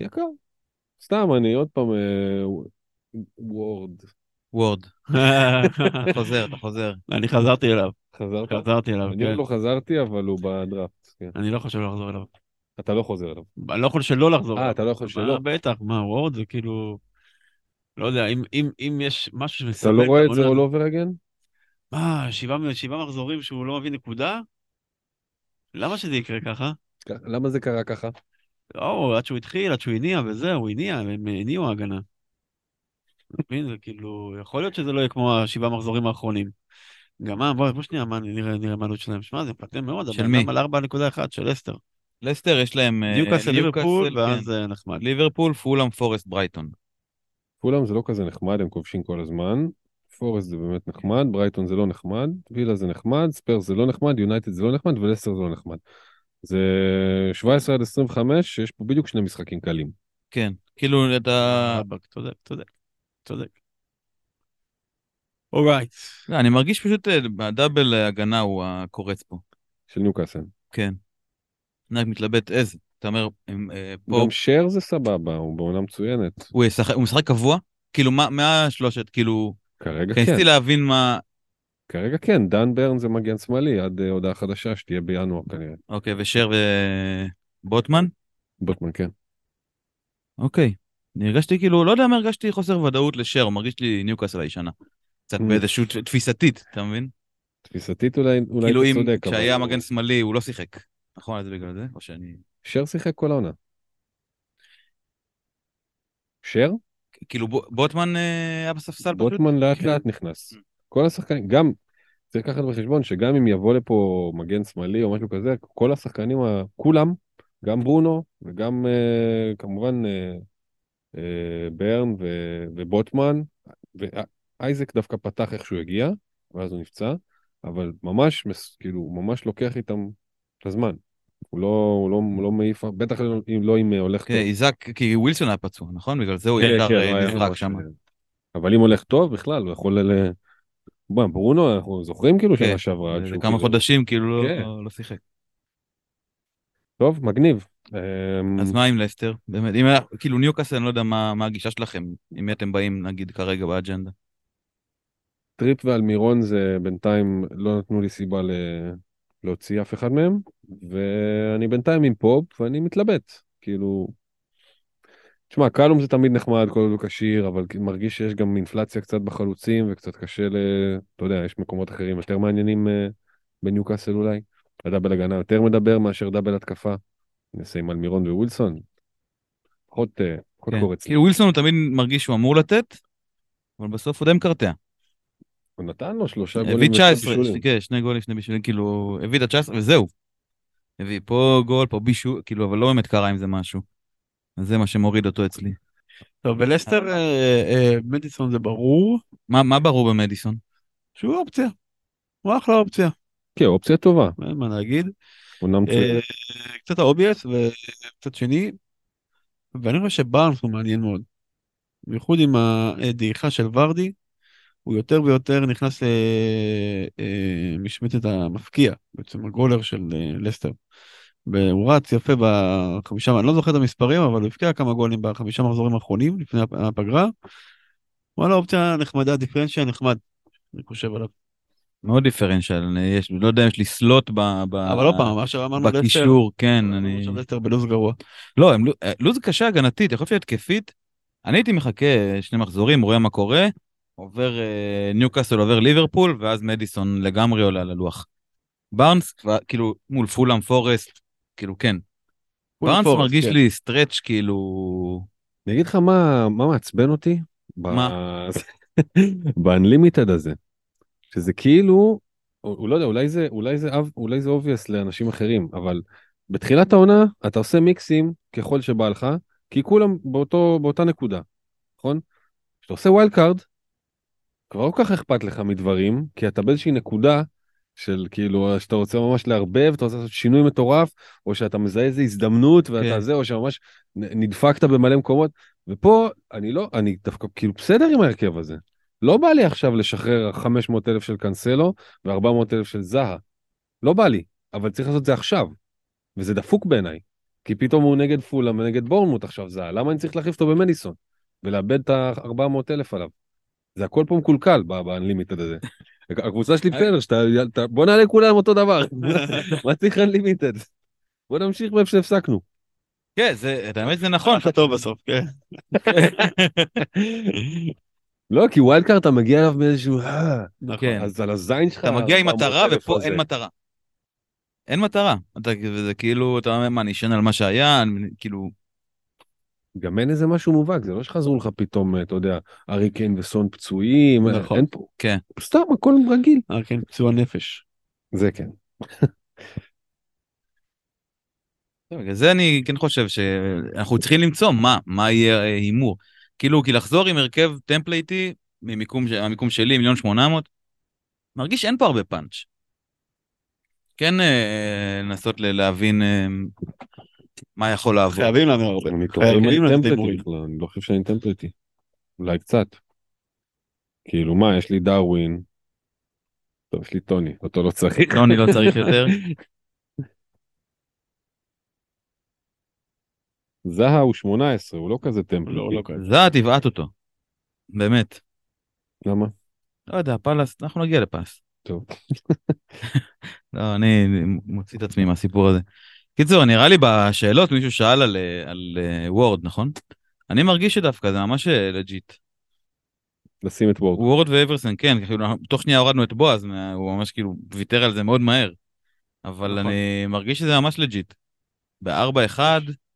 A: יקר. סתם, אני עוד פעם, וורד.
B: וורד. (laughs) חוזר, אתה חוזר.
C: אני חזרתי אליו.
A: חזרת?
C: חזרתי אליו,
A: אני עוד לא חזרתי, אבל הוא בדראפט. כן.
C: אני לא חושב לחזור אליו.
A: אתה לא חוזר אליו.
C: אני לא יכול שלא לחזור
A: אה, אתה לא יכול שלא?
C: בטח, מה, וורד זה כאילו... לא יודע, אם, אם, אם יש משהו
A: שמספק... אתה לא רואה את זה all over again?
C: מה, שבעה, שבעה מחזורים שהוא לא מביא נקודה? למה שזה יקרה ככה?
A: למה זה קרה ככה?
C: לא, עד שהוא התחיל, עד שהוא הניע וזהו, הוא הניע, הם הניעו ההגנה. מבין, זה כאילו, יכול להיות שזה לא יהיה כמו השבעה מחזורים האחרונים. גם מה, בוא, בוא שנייה, מה, נראה, נראה מה העלות שלהם. שמע, זה מפתם מאוד,
B: של מי?
C: על 4.1 של אסטר.
B: לסטר יש להם...
C: ניוקאסל, ליברפול, ואז זה נחמד.
B: ליברפול, פולאם, פורסט, ברייטון.
A: פולאם זה לא כזה נחמד, הם כובשים כל הזמן. פורסט זה באמת נחמד, ברייטון זה לא נחמד, וילה זה נחמד, ספרס זה לא נחמד, יונייטד זה לא נחמד, ולסטר זה לא נחמד. זה 17 עד 25, שיש פה בדיוק שני משחקים קלים.
B: כן, כאילו אתה...
C: צודק, צודק, צודק. alright.
B: לא, אני מרגיש פשוט, הדאבל הגנה הוא הקורץ פה.
A: של ניוקאסל.
B: כן. אני רק מתלבט איזה. אתה אומר, הם,
A: אה, פה... גם שר זה סבבה, הוא בעונה מצוינת.
B: הוא, משחק קבוע? כאילו, מה, מה השלושת, כאילו...
A: כרגע כן.
B: ניסיתי להבין מה...
A: כרגע כן, דן ברן זה מגן שמאלי עד uh, הודעה חדשה שתהיה בינואר כנראה.
B: אוקיי, ושר ובוטמן?
A: בוטמן, כן.
B: אוקיי. אני הרגשתי כאילו, לא יודע מה הרגשתי חוסר ודאות לשר, הוא מרגיש לי ניוקאסל הישנה. קצת. באיזושהי תפיסתית, אתה מבין?
A: תפיסתית אולי, אולי
B: כאילו אתה צודק. כאילו אם כשהיה מגן שמאלי הוא לא שיחק. נכון, אז בגלל זה? או שאני...
A: שר שיחק כל העונה. שר?
B: כאילו בוטמן אה, היה בספסל
A: פשוט? בוטמן לאט כן. לאט נכנס. כל השחקנים, גם, צריך לקחת בחשבון שגם אם יבוא לפה מגן שמאלי או משהו כזה, כל השחקנים, כולם, גם ברונו וגם אה, כמובן אה, אה, ברן ו, ובוטמן, ואייזק דווקא פתח איך שהוא הגיע, ואז הוא נפצע, אבל ממש, כאילו, הוא ממש לוקח איתם את הזמן. הוא לא, הוא לא, הוא לא מעיף, בטח אם לא אם הולך
B: כן, טוב. איזק, כי ווילסון היה פצוע, נכון? בגלל זה הוא
A: כן, ישר כן, נזרק שם. אבל אם הולך טוב בכלל, הוא יכול. בוא, ברונו, אנחנו זוכרים כאילו שנה שעברה.
B: זה כמה חודשים כאילו לא שיחק.
A: טוב, מגניב.
B: אז מה עם לסטר? באמת, אם היה, כאילו ניוקאסל, אני לא יודע מה, מה הגישה שלכם, מי אתם באים נגיד כרגע באג'נדה.
A: טריפ ואלמירון זה בינתיים לא נתנו לי סיבה ל... להוציא אף אחד מהם, ואני בינתיים עם פופ ואני מתלבט, כאילו... תשמע, קלום זה תמיד נחמד, כל עוד הוא כשיר, אבל מרגיש שיש גם אינפלציה קצת בחלוצים וקצת קשה ל... אתה יודע, יש מקומות אחרים יותר מעניינים אה, בניוקאסל אולי. הדאבל הגנה יותר מדבר מאשר דאבל התקפה. נעשה עם אלמירון ווילסון. פחות, uh, פחות כן. קורץ.
B: כאילו ווילסון הוא תמיד מרגיש שהוא אמור לתת, אבל בסוף הוא די מקרטע.
A: הוא נתן לו שלושה גולים.
B: הביא 19, כן, שני גולים, שני בישולים, כאילו, הביא את ה-19 וזהו. הביא פה גול, פה בישול, כאילו, אבל לא באמת קרה עם זה משהו. אז זה מה שמוריד אותו אצלי.
C: טוב, ולסטר אה, אה, מדיסון זה ברור.
B: מה ברור במדיסון?
C: שהוא אופציה. הוא אחלה אופציה.
A: כן, אופציה טובה.
C: אין מה להגיד.
A: אומנם
C: אה, קצת ה obvious וקצת שני. ואני חושב שבארנס הוא מעניין מאוד. בייחוד עם הדעיכה של ורדי. הוא יותר ויותר נכנס למשבצת המבקיע, בעצם הגולר של אה, לסטר. והוא רץ יפה בחמישה, אני לא זוכר את המספרים, אבל הוא הבקיע כמה גולים בחמישה מחזורים האחרונים, לפני הפגרה. וואלה, אופציה נחמדה, דיפרנציה נחמד, אני חושב עליו.
B: מאוד דיפרנציאל, יש, לא יודע אם יש לי slot ב, ב,
C: אבל עוד פעם, מה שאמרנו לסטר,
B: בקישור, כן, אני...
C: עכשיו לסטר בלוז גרוע.
B: לא, לוז קשה הגנתית, יכול להיות שהתקפית, אני הייתי מחכה שני מחזורים, רואה מה קורה, עובר ניוקאסל, עובר ליברפול, ואז מדיסון לגמרי עולה על הלוח. בארנס, כאילו, מול פולאם פורסט, כאילו, כן. בארנס מרגיש כן. לי stretch, כאילו...
A: אני אגיד לך מה, מה מעצבן אותי?
B: מה? (laughs)
A: ב unlimited הזה. שזה כאילו, הוא לא יודע, אולי זה, אולי זה, אולי זה obvious לאנשים אחרים, אבל בתחילת העונה אתה עושה מיקסים ככל שבא לך, כי כולם באותו, באותה נקודה, נכון? כשאתה עושה wild card, כבר לא כל כך אכפת לך מדברים, כי אתה באיזושהי נקודה של כאילו שאתה רוצה ממש לערבב, אתה רוצה לעשות שינוי מטורף, או שאתה מזהה איזה הזדמנות ואתה כן. זה, או שממש נדפקת במלא מקומות, ופה אני לא, אני דווקא כאילו בסדר עם ההרכב הזה. לא בא לי עכשיו לשחרר 500 אלף של קאנסלו ו-400 אלף של זהה. לא בא לי, אבל צריך לעשות את זה עכשיו. וזה דפוק בעיניי. כי פתאום הוא נגד פולה ונגד בורנמוט עכשיו זהה, למה אני צריך להחליף אותו במדיסון? ולאבד את ה-400 אלף עליו? זה הכל פה מקולקל באנלימיטד הזה. הקבוצה שלי בסדר, שאתה, בוא נעלה כולם אותו דבר. (laughs) מה צריך unlimited? בוא נמשיך מאיפה שהפסקנו.
B: כן, זה, האמת זה נכון.
C: אתה טוב בסוף, כן. (laughs)
A: לא, כי wild card אתה מגיע אליו מאיזשהו... אה,
B: נכון. כן.
A: אז על הזין שלך...
B: אתה מגיע עם מטרה ופה אין מטרה. אין מטרה. אתה, זה כאילו, אתה אומר, מה, נשען על מה שהיה, כאילו...
A: גם אין איזה משהו מובהק, זה לא שחזרו לך פתאום, אתה יודע, הארי קיין וסון פצועים, נכון. אין פה,
B: כן.
A: סתם, הכל רגיל.
C: הארי קיין פצוע נפש.
A: זה כן.
B: בגלל זה אני כן חושב שאנחנו צריכים למצוא מה, מה יהיה אה, הימור. כאילו, כי לחזור עם הרכב template י, ממיקום, המיקום שלי, מיליון שמונה מאות, מרגיש שאין פה הרבה פאנץ'. כן אה, לנסות להבין אה, מה יכול לעבור.
C: חייבים לנו הרבה.
A: חייבים לנו אני לא חושב שאני template י. אולי קצת. כאילו מה, יש לי דרווין. טוב, יש לי טוני, אותו לא צריך.
B: טוני לא צריך יותר. (laughs)
A: זהה הוא 18, הוא לא כזה טמפלר. לא, לא
B: כזה. זהה תבעט אותו. באמת.
A: למה?
B: לא יודע, פאלאס, אנחנו נגיע לפאלאס.
A: טוב. (laughs)
B: לא, אני מוציא את עצמי מהסיפור הזה. קיצור, נראה לי בשאלות מישהו שאל על, על וורד, נכון? אני מרגיש שדווקא זה ממש legit.
A: לשים את וורד.
B: וורד ואיברסן, כן, כאילו, תוך שנייה הורדנו את בועז, הוא ממש כאילו ויתר על זה מאוד מהר. אבל נכון. אני מרגיש שזה ממש legit. ב-4-1,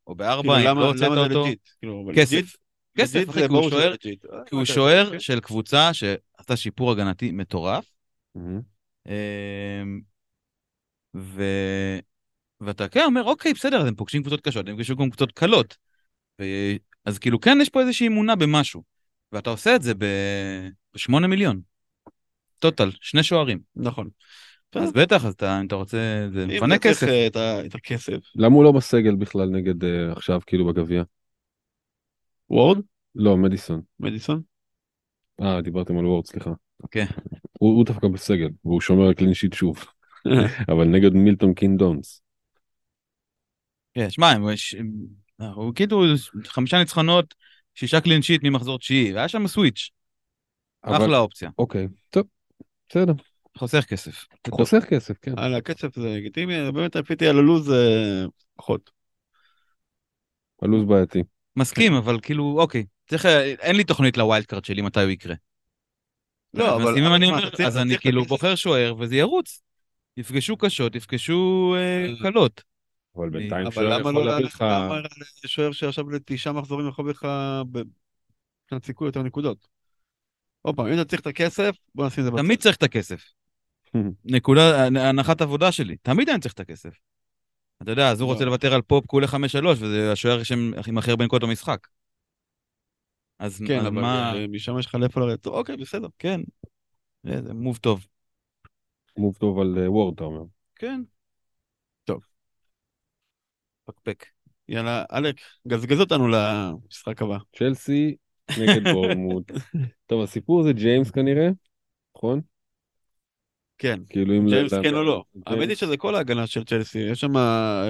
B: או בארבע,
C: אם לא הוצאת אותו. כאילו,
B: כסף. כסף, אחי, כי הוא שוער, כי הוא שוער של קבוצה שעשתה שיפור הגנתי מטורף. ואתה כן אומר, אוקיי, בסדר, אז הם פוגשים קבוצות קשות, הם פוגשים גם קבוצות קלות. ו... אז כאילו, כן, יש פה איזושהי אמונה במשהו. ואתה עושה את זה ב-8 מיליון. total, שני שוערים.
C: נכון.
B: אז בטח, אז אתה, אם אתה רוצה, זה מפנה כסף.
C: את הכסף.
A: למה הוא לא בסגל בכלל נגד אה, עכשיו, כאילו בגביע?
C: וורד?
A: לא, מדיסון.
C: מדיסון?
A: אה, דיברתם על וורד, סליחה.
B: אוקיי. Okay.
A: הוא, הוא דווקא בסגל, והוא שומר על clean sheet שוב. (laughs) אבל נגד מילטון קינס דונס.
B: כן, שמע, הוא כאילו חמישה ניצחונות, שישה clean sheet ממחזור תשיעי, והיה שם switch. אחלה אופציה.
A: אוקיי, טוב, בסדר.
B: חוסך כסף.
A: חוסך כסף, כן.
C: על הכסף זה לגיטימי, באמת הפיתי על הלו"ז פחות.
A: הלו"ז בעייתי.
B: מסכים, אבל כאילו, אוקיי, צריך, אין לי תוכנית ל wild card שלי מתי הוא יקרה. לא, אבל... אם אני אומר, אז אני כאילו בוחר שוער וזה ירוץ. יפגשו קשות, יפגשו אה, קלות.
A: אבל בינתיים שוער יכול להביא לך...
C: למה שוער שעכשיו לתשעה מחזורים יכול לך מבחינת סיכוי יותר נקודות? עוד פעם, אם אתה צריך את הכסף, בוא נשים את זה
B: בצד. תמיד צריך את הכסף. (laughs) נקודה, הנחת עבודה שלי, תמיד אני צריך את הכסף. אתה יודע, אז הוא רוצה לא. לוותר על פופ כולה 5-3, וזה השוער עם הכי הרבה נקודות במשחק.
C: אז כן, אבל מה... משם יש לך לאיפה לרדת. אוקיי, בסדר.
B: כן. זה מוב טוב.
A: מוב טוב על וורד, אתה אומר.
B: כן. פקפק.
C: יאללה, אלק, גזגז אותנו למשחק הבא.
A: צ'לסי נגד בורמוט. (laughs) טוב, הסיפור זה ג'יימס כנראה, נכון?
C: כן,
A: כאילו אם...
C: ג'יימס כן או לא. האמת היא שזה כל ההגנה של צ'לסי, יש שם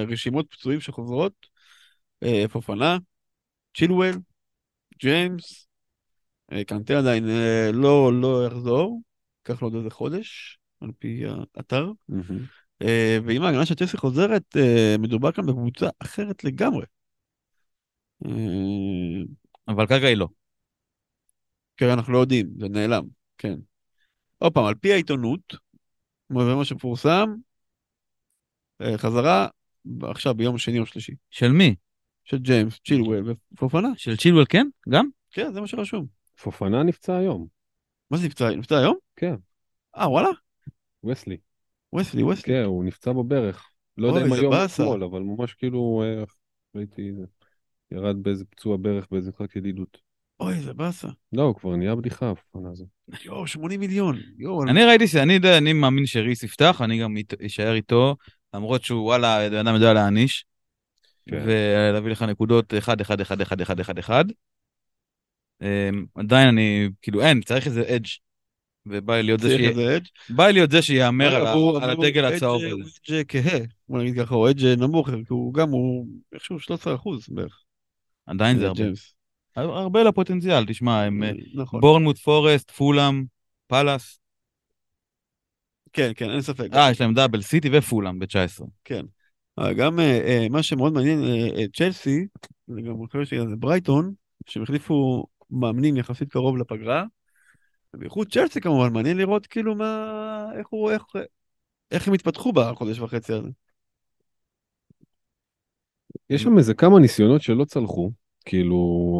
C: רשימות פצועים שחוזרות, אה, פופנה, צ'ילואל, ג'יימס, אה, קנטה עדיין אה, לא, לא יחזור, ייקח לו עוד איזה חודש, על פי האתר. ואם ההגנה של צ'לסי חוזרת, מדובר כאן בקבוצה אחרת לגמרי.
B: אבל כרגע היא לא.
C: כן, אנחנו לא יודעים, זה נעלם, כן. עוד פעם, על פי העיתונות, זה מה שפורסם, אה, חזרה עכשיו ביום שני או שלישי.
B: של מי?
C: של ג'יימס, צ'ילואל ופופנה.
B: של צ'ילואל כן? גם?
C: כן, זה מה שרשום.
A: פופנה נפצע היום.
C: מה זה נפצע? נפצע היום?
A: כן.
C: אה, וואלה?
A: וסלי.
C: וסלי, וסלי.
A: כן, הוא נפצע בברך. לא יודע אם
C: זה
A: היום או
C: באסה.
A: אתמול, אבל ממש כאילו, אה, ראיתי, ירד באיזה פצוע ברך באיזה משחק ידידות.
C: אוי, זה באסה.
A: לא, הוא כבר נהיה בדיחה, הפופנה הזה.
C: יואו, 80 מיליון. יואו,
B: אני ראיתי שאני יודע, אני מאמין שריס יפתח, אני גם אשאר איתו, למרות שהוא וואלה, בן אדם יודע להעניש,
A: כן.
B: ולהביא לך נקודות 1, 1, 1, 1, 1, 1, 1. אמ, עדיין אני, כאילו אין, צריך איזה אדג' ובא לי להיות זה. בא לי להיות שיאמר על הדגל הצהוב הזה.
C: הוא אדג' כהה, בוא נגיד ככה, הוא אדג' נמוך, כי הוא גם, הוא איכשהו 13 אחוז בערך.
B: עדיין זה הרבה. הרבה לפוטנציאל, תשמע, הם אה,
C: נכון.
B: בורנמוט פורסט, פולאם, פאלאס.
C: כן, כן, אין ספק.
B: אה, יש להם דאבל, סיטי ופולאם ב-19.
C: אה, גם אה, אה, מה שמאוד מעניין, אה, אה, צ'לסי, זה גם אחרי שזה ברייטון, שהם החליפו מאמנים יחסית קרוב לפגרה. בייחוד צ'לסי כמובן, מעניין לראות כאילו מה, איך הוא, איך, איך הם התפתחו בחודש וחצי הזה.
A: יש שם איזה כמה ניסיונות שלא צלחו, כאילו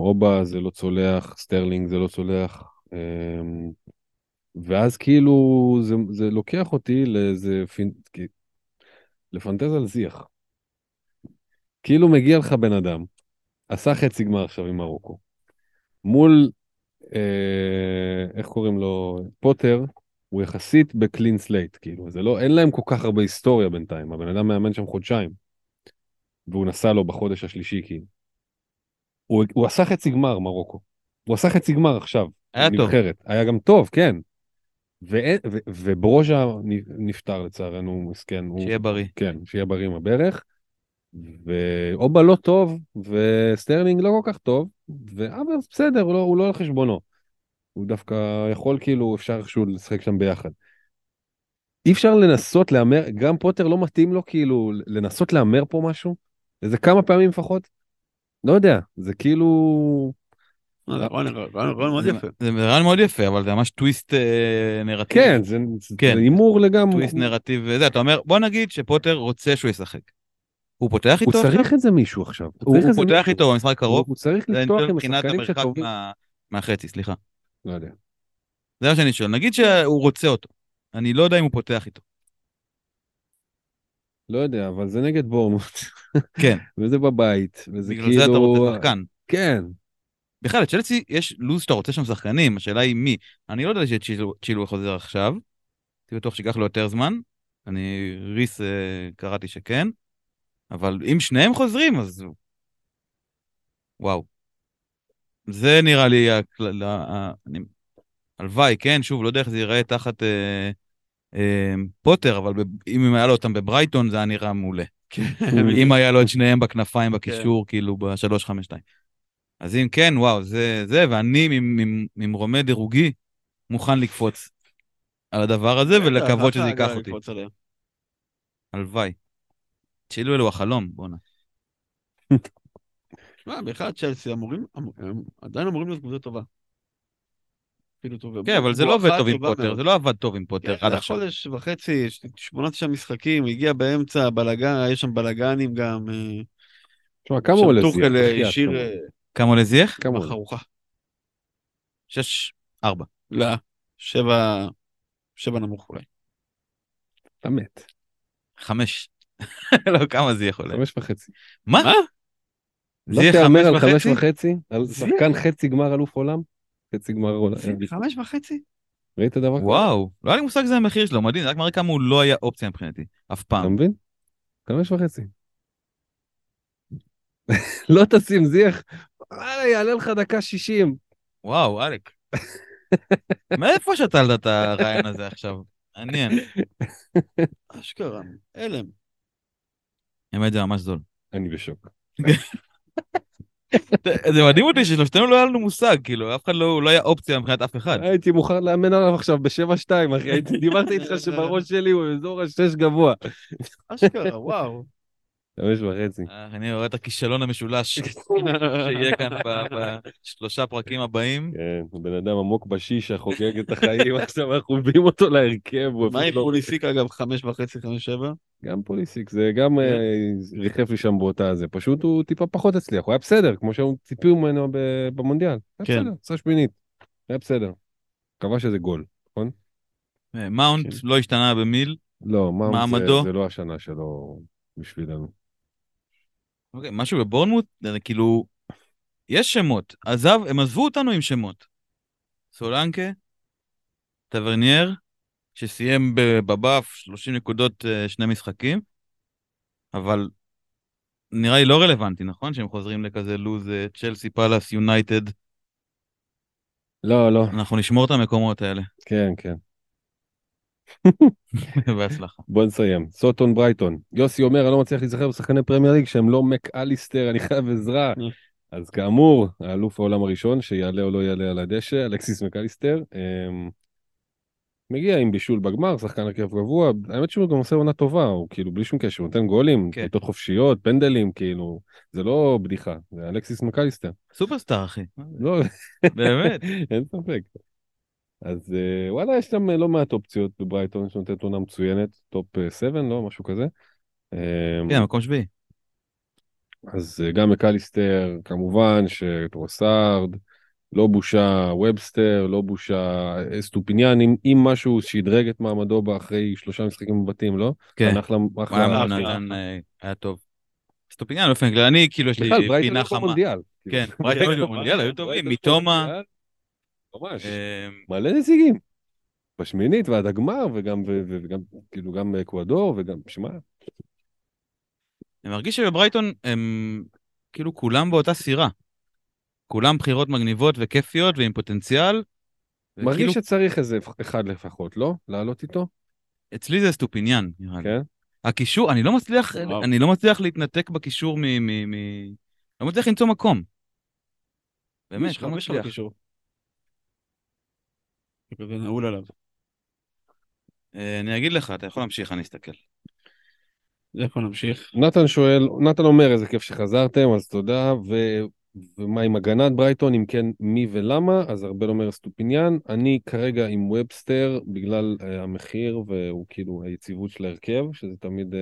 A: אובה זה לא צולח, סטרלינג זה לא צולח, אמ, ואז כאילו זה, זה לוקח אותי לאיזה פינ... לפנטז על זיאש. כאילו מגיע לך בן אדם, עשה חצי גמר עכשיו עם מרוקו, מול, אה, איך קוראים לו, פוטר, הוא יחסית ב clean slate, כאילו, זה לא, אין להם כל כך הרבה היסטוריה בינתיים, הבן אדם מאמן שם חודשיים. והוא נסע לו בחודש השלישי כאילו. הוא, הוא עשה חצי גמר מרוקו. הוא עשה חצי גמר עכשיו.
B: היה טוב.
A: נבחרת. היה גם טוב, כן. ואין- ו- וברוז'ה נפצע לצערנו, מסכן. הוא-
B: שיהיה בריא.
A: כן, שיהיה בריא עם הברך. ואובה לא טוב, וסטרלינג לא כל כך טוב, אבל בסדר, הוא לא, הוא לא על חשבונו. הוא דווקא יכול כאילו, אפשר איכשהו לשחק שם ביחד. אי אפשר לנסות להמר, גם פוטר לא מתאים לו כאילו לנסות להמר פה משהו? איזה כמה פעמים לפחות? לא יודע, זה כאילו...
C: רעיון מאוד
B: זה-
C: יפה.
B: זה רעיון מאוד יפה, אבל זה ממש טוויסט אה, נרטיב.
A: כן, זה
B: כן.
A: זה הימור לגמרי.
B: טוויסט נרטיב וזה, אתה אומר, בוא נגיד שפוטר רוצה שהוא ישחק. הוא פותח
A: הוא
B: איתו עכשיו?
A: צריך איזה מישהו עכשיו.
B: הוא הוא פותח. איתו במשחק הקרוב?
A: הוא צריך
B: זה
A: לפתוח עם השחקנים שטובים.
B: מה- מהחצי, סליחה.
A: לא יודע.
B: זה מה שאני שואל. נגיד שהוא רוצה אותו. אני לא יודע אם הוא פותח איתו.
A: לא יודע, אבל זה נגד בורנמוט. (laughs)
B: כן.
A: וזה בבית, וזה
B: בגלל
A: כאילו...
B: זה אתה רוצה שחקן.
A: כן.
B: בכלל, לצ'לסי יש לו"ז שאתה רוצה שם שחקנים, השאלה היא מי. אני לא יודע שצ'ילו חוזר עכשיו, הייתי בטוח שייקח לו יותר זמן. אני, ריס, אה, קראתי שכן, אבל אם שניהם חוזרים, אז... וואו. זה נראה לי הכלל... אני- הלוואי, כן, שוב, לא יודע איך זה ייראה תחת אה, אה, פוטר, אבל ב- אם היה לו אותם בברייטון, זה היה נראה מעולה. (laughs) אם היה לו את שניהם בכנפיים בקישור, כאילו ב-352. אז אם כן, וואו, זה, זה, ואני ממ- ממ- ממרומי דירוגי מוכן לקפוץ על הדבר הזה ולקוות שזה ייקח אותי. הלוואי. צ'ילו אלו החלום, בואנה. (laughs)
C: שמע, בכלל צ'לסי אמורים, הם עדיין אמורים להיות קבוצה טובה. אפילו טובה.
B: כן, אבל זה לא עובד טוב עם פוטר. זה לא עבד טוב עם פוטר
C: כן,
B: עד עכשיו.
C: חודש וחצי, שמונה תשעה משחקים, הגיע באמצע, בלאגן, יש שם בלאגנים גם. אה,
A: תשמע, כמה
C: שם
A: עולה זיח?
C: אה,
A: כמה?
C: אה,
B: כמה עולה זייח?
A: כמה עולה?
C: בחרוכה.
B: שש, ארבע.
C: לא, שבע, שבע נמוך אולי.
A: אתה מת.
B: חמש. (laughs) לא, כמה זייח עולה?
A: חמש וחצי.
B: מה?
A: לא
B: זייח
A: תהמר
B: חמש
A: על חמש
B: וחצי?
A: על? שחקן חצי גמר אלוף עולם? חצי גמר עולם.
C: חמש וחצי?
A: ראית דבר כזה?
B: וואו, לא היה לי מושג שזה המחיר שלו, מדהים, זה רק מראה כמה הוא לא היה אופציה מבחינתי, אף
A: אתה
B: פעם.
A: מבין? חמש וחצי. (laughs) לא תשים זיח, וואלה, יעלה לך דקה שישים.
B: וואו, אלק. (laughs) מאיפה שתלת את הרעיון הזה עכשיו? מעניין.
C: אשכרה, הלם.
B: האמת זה ממש זול.
A: אני בשוק. (laughs)
B: זה מדהים אותי ששלושתנו לא היה לנו מושג, כאילו, אף אחד לא לא היה אופציה מבחינת אף אחד.
A: הייתי מוכן לאמן עליו עכשיו בשבע שתיים, אחי. דיברתי איתך שבראש שלי הוא אזור השש גבוה.
C: אשכרה, וואו.
A: חמש וחצי.
B: אה, אני רואה את הכישלון המשולש שיהיה כאן בשלושה פרקים הבאים.
A: כן, בן אדם עמוק בשישה, חוגג את החיים, (laughs) עכשיו אנחנו מביאים אותו להרכב.
C: מה עם פוליסיק אגב, חמש וחצי, חמש שבע?
A: גם פוליסיק, זה גם
C: כן.
A: אה, ריחף לי שם באותה זה, פשוט הוא טיפה פחות הצליח, הוא היה בסדר, כמו שהיו ציפיו ממנו במונדיאל. היה
C: כן.
A: בסדר, עשה שמינית, היה בסדר. כבש איזה גול, נכון?
B: אה, מאונט
C: כן.
B: לא השתנה במיל.
A: לא, מאונט? זה לא השנה שלו בשבילנו.
B: אוקיי, משהו בבורנמוט, זה כאילו, יש שמות. עזב, הם עזבו אותנו עם שמות. סולנקה, טברניאר, שסיים בבאף 30 נקודות אה, שני משחקים, אבל נראה לי לא רלוונטי, נכון? שהם חוזרים לכזה לוז אה, צ'לסי, פאלאס, יונייטד.
A: לא, לא,
B: אנחנו נשמור את המקומות האלה.
A: כן, כן. (laughs)
B: בהצלחה.
A: בוא נסיים. סאות'המפטון ברייטון. יוסי אומר, אני לא מצליח להיזכר בשחקני פרמייר ליג שהם לא מק אליסטר, אני חייב עזרה. אז כאמור, האלוף העולם הראשון, שיעלה או לא יעלה על הדשא, אלכסיס מקליסטר, אמ, מגיע עם בישול בגמר, שחקן הרכב קבוע, האמת שהוא גם עושה עונה טובה, הוא כאילו בלי שום קשר, הוא נותן גולים,
B: כן.
A: בעיטות חופשיות, פנדלים, כאילו, זה לא בדיחה, זה אלכסיס מקליסטר.
B: סופרסטאר, אחי.
A: לא,
B: באמת. (laughs)
A: אין ספק. אז אה, וואלה, יש שם לא מעט אופציות בברייטון שנותנת עונה מצוינת, top 7, לא? משהו כזה. אמ,
B: כן, מקום שביעי.
A: אז אה, גם מקליסטר, כמובן שטרוסארד, לא בושה ובסטר, לא בושה אה, אסטופיניאן, אם, אם משהו שידרג את מעמדו אחרי שלושה משחקים בבתים, לא?
B: כן.
A: אחלה, אחלה,
B: אה, היה טוב. אסטופיניאן באופן כללי, אני כאילו יש לי
A: בכלל, ברייטון
B: פינה חמה.
A: במונדיאל.
B: כן,
A: כאילו.
B: ברייטון היו (laughs) במונדיאל, היו טובים,
A: ברייטון מיטומה. ממש,
B: אה,
A: מלא נציגים. בשמינית ועד הגמר, וגם, וגם, כאילו, גם אקוודור, וגם, שמע,
B: אני מרגיש שבברייטון הם כאילו כולם באותה סירה. כולם בחירות מגניבות וכיפיות ועם פוטנציאל. וכאילו,
A: מרגיש שצריך איזה אחד לפחות, לא? לעלות איתו?
B: אצלי זה אסטופיניאן, נראה לי.
A: כן?
B: הקישור, אני לא מצליח,
C: וואו.
B: אני לא מצליח להתנתק בקישור מ... מ, מ... לא מצליח למצוא מקום. באמת, לא מצליח.
C: בקישור. זה כזה נעול עליו.
B: אה, אני אגיד לך, אתה יכול להמשיך, אני אסתכל.
C: איפה נמשיך?
A: נתן שואל, נתן אומר איזה כיף שחזרתם, אז תודה, ו... ומה עם הגנת ברייטון, אם כן, מי ולמה? אז ארבל אומר אסטופיניאן, אני כרגע עם ובסטר בגלל uh, המחיר והוא כאילו היציבות של ההרכב, שזה תמיד uh,